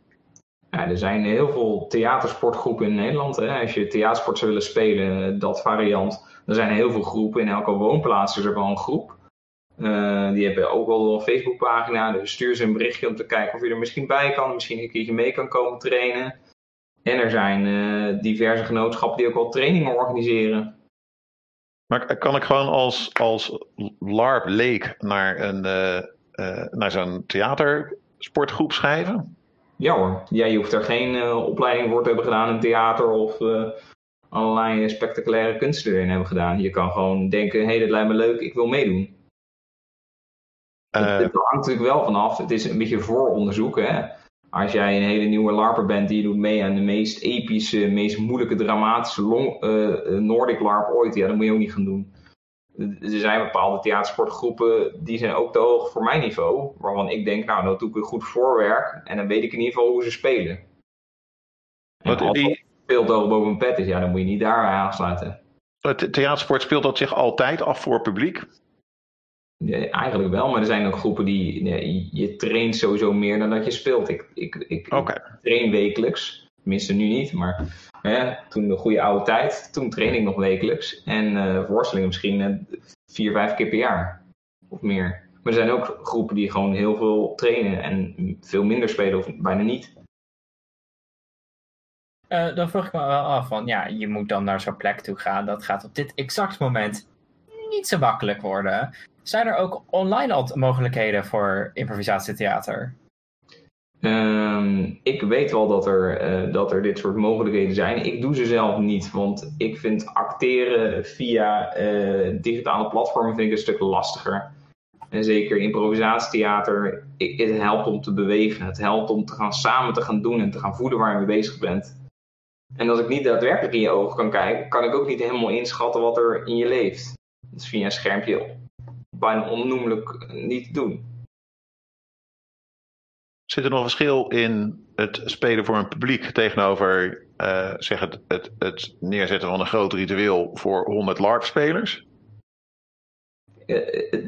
C: Ja, er zijn heel veel theatersportgroepen in Nederland. Hè. Als je theatersport zou willen spelen, dat variant er zijn heel veel groepen. In elke woonplaats is er wel een groep. Uh, die hebben ook wel een Facebookpagina. Dus stuur ze een berichtje om te kijken of je er misschien bij kan. Misschien een keertje mee kan komen trainen. En er zijn uh, diverse genootschappen die ook wel trainingen organiseren.
A: Maar kan ik gewoon als, als LARP leek naar, een, uh, naar zo'n theatersportgroep schrijven?
C: Ja hoor. Ja, je hoeft er geen opleiding voor te hebben gedaan in theater of allerlei spectaculaire kunsten erin hebben gedaan. Je kan gewoon denken, hé, hey, dit lijkt me leuk, ik wil meedoen. Uh, het, hangt natuurlijk wel vanaf, het is een beetje vooronderzoek. Hè? Als jij een hele nieuwe LARPer bent die doet mee aan de meest epische, meest moeilijke, dramatische long, uh, Nordic LARP ooit, ja, dat moet je ook niet gaan doen. Er zijn bepaalde theatersportgroepen die zijn ook te hoog voor mijn niveau. Waarvan ik denk, nou, dan doe ik een goed voorwerk en dan weet ik in ieder geval hoe ze spelen. Wat, die, speelt al boven een pet is, ja, dan moet je niet daar aansluiten.
A: Het theatersport speelt dat zich altijd af voor publiek?
C: Ja, eigenlijk wel, maar er zijn ook groepen die. Nee, je traint sowieso meer dan dat je speelt. Ik, ik, ik, train wekelijks. Tenminste, nu niet, maar hè, toen de goede oude tijd, toen train ik nog wekelijks. En uh, voorstellingen misschien uh, vier, vijf keer per jaar of meer. Maar er zijn ook groepen die gewoon heel veel trainen en veel minder spelen of bijna niet.
B: Uh, dan vroeg ik me wel af van, ja, je moet dan naar zo'n plek toe gaan. Dat gaat op dit exact moment niet zo makkelijk worden. Zijn er ook online al mogelijkheden voor improvisatietheater?
C: Ehm, ik weet wel dat er, uh, dat er dit soort mogelijkheden zijn. Ik doe ze zelf niet, want ik vind acteren via uh, digitale platformen vind ik een stuk lastiger. En zeker improvisatietheater, het helpt om te bewegen. Het helpt om te gaan samen te gaan doen en te gaan voelen waar je mee bezig bent. En als ik niet daadwerkelijk in je ogen kan kijken, kan ik ook niet helemaal inschatten wat er in je leeft. Dat is via een schermpje bijna onnoemelijk niet te doen.
A: Zit er nog een verschil in het spelen voor een publiek tegenover uh, zeg het, het, het neerzetten van een groot ritueel voor 100 LARP-spelers?
C: Uh,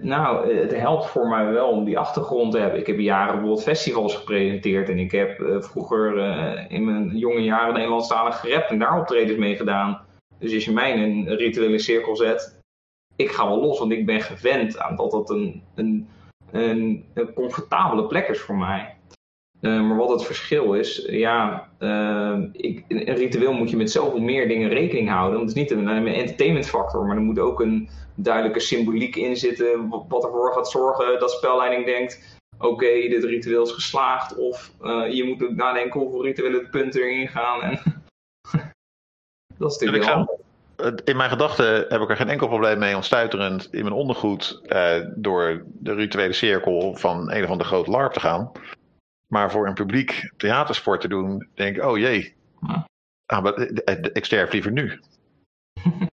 C: nou, het helpt voor mij wel om die achtergrond te hebben. Ik heb jaren bijvoorbeeld festivals gepresenteerd en ik heb vroeger in mijn jonge jaren Nederlandstalig gerept en daar optredens mee gedaan. Dus als je mij in een rituele cirkel zet, ik ga wel los, want ik ben gewend aan dat dat een, een, een, een comfortabele plek is voor mij. Uh, maar wat het verschil is, ja, uh, ik, een ritueel moet je met zoveel meer dingen rekening houden. Want het is niet een, een entertainment factor, maar er moet ook een duidelijke symboliek in zitten. Wat ervoor gaat zorgen dat spelleiding denkt, oké, dit ritueel is geslaagd. Of uh, je moet ook nadenken hoeveel rituele punten erin gaan. En dat is natuurlijk wel
A: in mijn gedachten heb ik er geen enkel probleem mee om stuiterend in mijn ondergoed door de rituele cirkel van een of andere grote LARP te gaan. Maar voor een publiek theatersport te doen, denk ik, oh jee, ah, maar, ik sterf liever nu.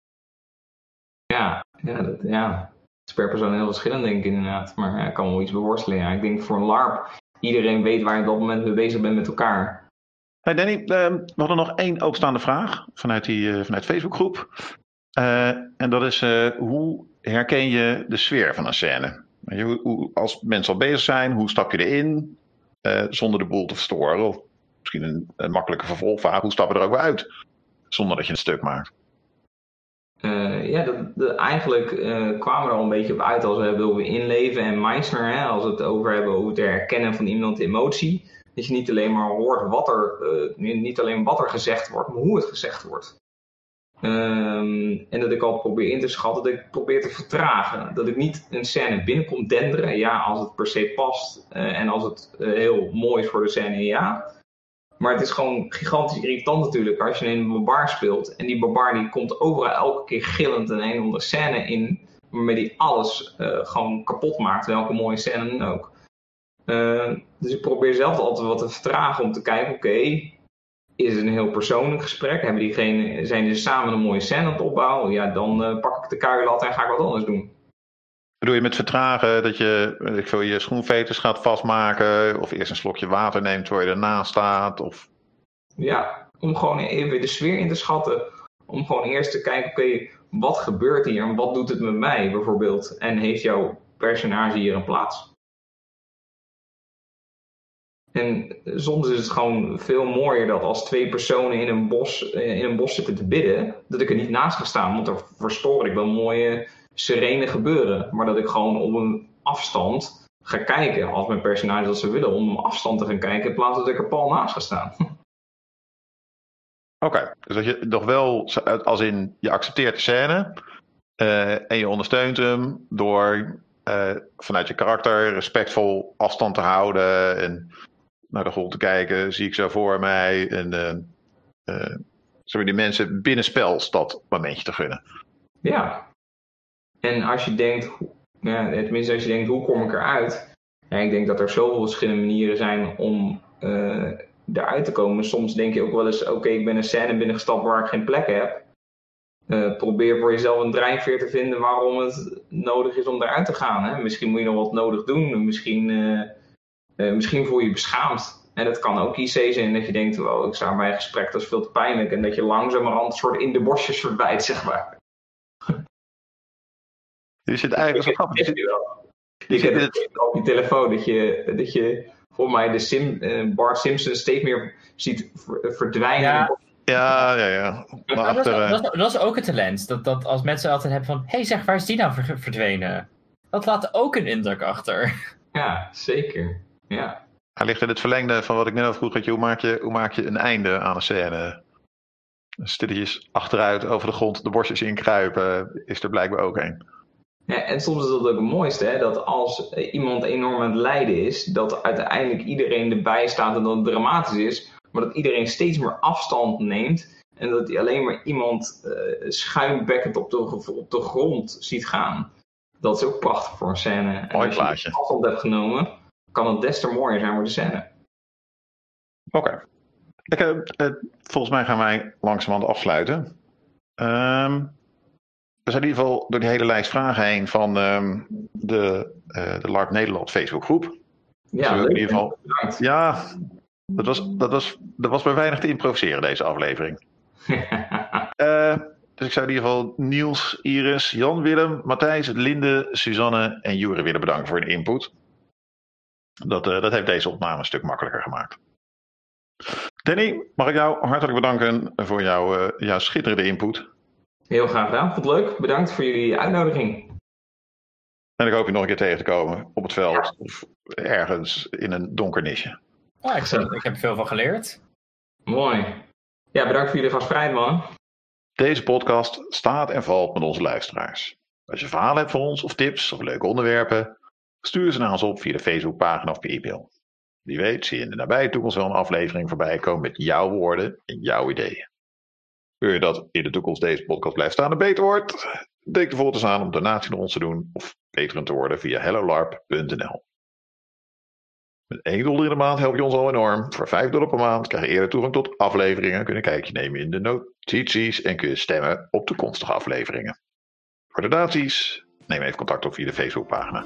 C: ja, ja, dat, ja. Het is per persoon heel verschillend, denk ik inderdaad. Maar ik kan wel iets beworstelen. Ja. Ik denk voor een LARP, iedereen weet waar je op dat moment mee bezig bent met elkaar.
A: Hey Danny, ehm, we hadden nog één openstaande vraag vanuit, die, uh, vanuit Facebookgroep. Uh, en dat is, uh, hoe herken je de sfeer van een scène? Hoe, hoe, als mensen al bezig zijn, hoe stap je erin zonder de boel te verstoren? Of misschien een, een makkelijke vervolgvraag, hoe stap je er ook weer uit zonder dat je een stuk maakt?
C: ja, de, de, eigenlijk kwamen we er al een beetje op uit als we willen inleven. En Meissner, hè, als we het over hebben over het herkennen van iemand emotie dat je niet alleen maar hoort wat er, niet alleen wat er gezegd wordt, maar hoe het gezegd wordt. Um, en dat ik al probeer in te schatten, dat ik probeer te vertragen. Dat ik niet een scène binnenkom denderen, ja, als het per se past uh, en als het uh, heel mooi is voor de scène, ja. Maar het is gewoon gigantisch irritant natuurlijk als je een barbaar speelt. En die barbaar die komt overal elke keer gillend in een onder scène in, waarmee die alles gewoon kapot maakt, welke mooie scène dan ook. Uh, dus ik probeer zelf altijd wat te vertragen om te kijken, oké, is het een heel persoonlijk gesprek? Hebben diegene, zijn ze samen een mooie scène aan het opbouwen? Ja, dan uh, pak ik de kuilat en ga ik wat anders doen.
A: Bedoel je met vertragen dat je ik veel, je schoenveters gaat vastmaken of eerst een slokje water neemt waar je ernaast staat? Of...
C: Ja, om gewoon even de sfeer in te schatten. Om gewoon eerst te kijken, oké, wat gebeurt hier en wat doet het met mij bijvoorbeeld? En heeft jouw personage hier een plaats? En soms is het gewoon veel mooier dat als twee personen in een bos, eh, in een bos zitten te bidden, dat ik er niet naast ga staan. Want er verstoor ik wel mooie serene gebeuren. Maar dat ik gewoon op een afstand ga kijken, als mijn personage dat ze willen, om op afstand te gaan kijken, in plaats dat ik er pal naast ga staan.
A: Oké, dus dat je nog wel, als in je accepteert de scène uh, en je ondersteunt hem door vanuit je karakter respectvol afstand te houden en naar de grond te kijken, zie ik zo voor mij. En uh, uh, die mensen binnenspels dat momentje te gunnen.
C: Ja. En als je denkt, ja, tenminste als je denkt, hoe kom ik eruit? Ja, ik denk dat er zoveel verschillende manieren zijn om uh, eruit te komen. Soms denk je ook wel eens, oké, ik ben een scène binnengestapt waar ik geen plek heb. Probeer voor jezelf een drijfveer te vinden waarom het nodig is om eruit te gaan. Hè? Misschien moet je nog wat nodig doen. Misschien uh, uh, misschien voel je je beschaamd. En het kan ook IC zijn dat je denkt, wow, ik sta bij een gesprek, dat is veel te pijnlijk. En dat je langzamerhand een soort in de bosjes verbijt, zeg maar.
A: Je zit eigenlijk zo grappig.
C: Je heb het op je telefoon dat je, dat je voor mij de Sim, uh, Bart Simpson steeds meer ziet verdwijnen.
A: Ja. Ja, ja, ja.
B: Maar achter, dat, is, dat, is, dat, is, ook het talent. Dat, dat als mensen altijd hebben van... Hé hey zeg, waar is die nou verdwenen? Dat laat ook een indruk achter.
C: Ja, zeker. Ja.
A: Hij ligt in het verlengde van wat ik net al vroeg. Hoe maak, je, hoe maak je een einde aan een scène? Stilletjes achteruit over de grond de borstjes inkruipen is er blijkbaar ook een.
C: Ja, en soms is dat ook het mooiste, hè? dat als iemand enorm aan het lijden is, dat uiteindelijk iedereen erbij staat en dat het dramatisch is, maar dat iedereen steeds meer afstand neemt en dat hij alleen maar iemand uh, schuimbekkend op de, op de grond ziet gaan. Dat is ook prachtig voor een scène. En
A: Mooi als je
C: afstand hebt genomen, kan het des te mooier zijn voor de scène.
A: Oké. Okay. Uh, volgens mij gaan wij langzamerhand afsluiten. Um, we zijn in ieder geval door die hele lijst vragen heen van um, de, uh, de LARP Nederland Facebookgroep.
C: Ja, dus in ieder geval.
A: Ja, dat was, dat, was, dat was bij weinig te improviseren, deze aflevering. dus ik zou in ieder geval Niels, Iris, Jan, Willem, Matthijs, Linde, Suzanne en Jure willen bedanken voor hun input. Dat, uh, dat heeft deze opname een stuk makkelijker gemaakt. Danny, mag ik jou hartelijk bedanken voor jouw, uh, jouw schitterende input.
C: Heel graag gedaan. Vond het leuk. Bedankt voor jullie uitnodiging.
A: En ik hoop je nog een keer tegen te komen op het veld of ergens in een donker nisje.
B: Ah, ik, ik heb veel van geleerd.
C: Mooi. Ja, bedankt voor jullie gastvrijheid, man.
A: Deze podcast staat en valt met onze luisteraars. Als je verhalen hebt voor ons of tips of leuke onderwerpen, stuur ze naar ons op via de Facebookpagina of via e-mail. Wie weet zie je in de nabije toekomst wel een aflevering voorbij komen met jouw woorden en jouw ideeën. Wil je dat in de toekomst deze podcast blijft staan en beter wordt? Denk ervoor eens aan om donatie naar ons te doen of beter te worden via hellolarp.nl. Met 1 dollar in de maand help je ons al enorm. Voor 5 dollar per maand krijg je eerder toegang tot afleveringen, kun je kijkje nemen in de notities en kun je stemmen op toekomstige afleveringen. Voor donaties neem even contact op via de Facebookpagina.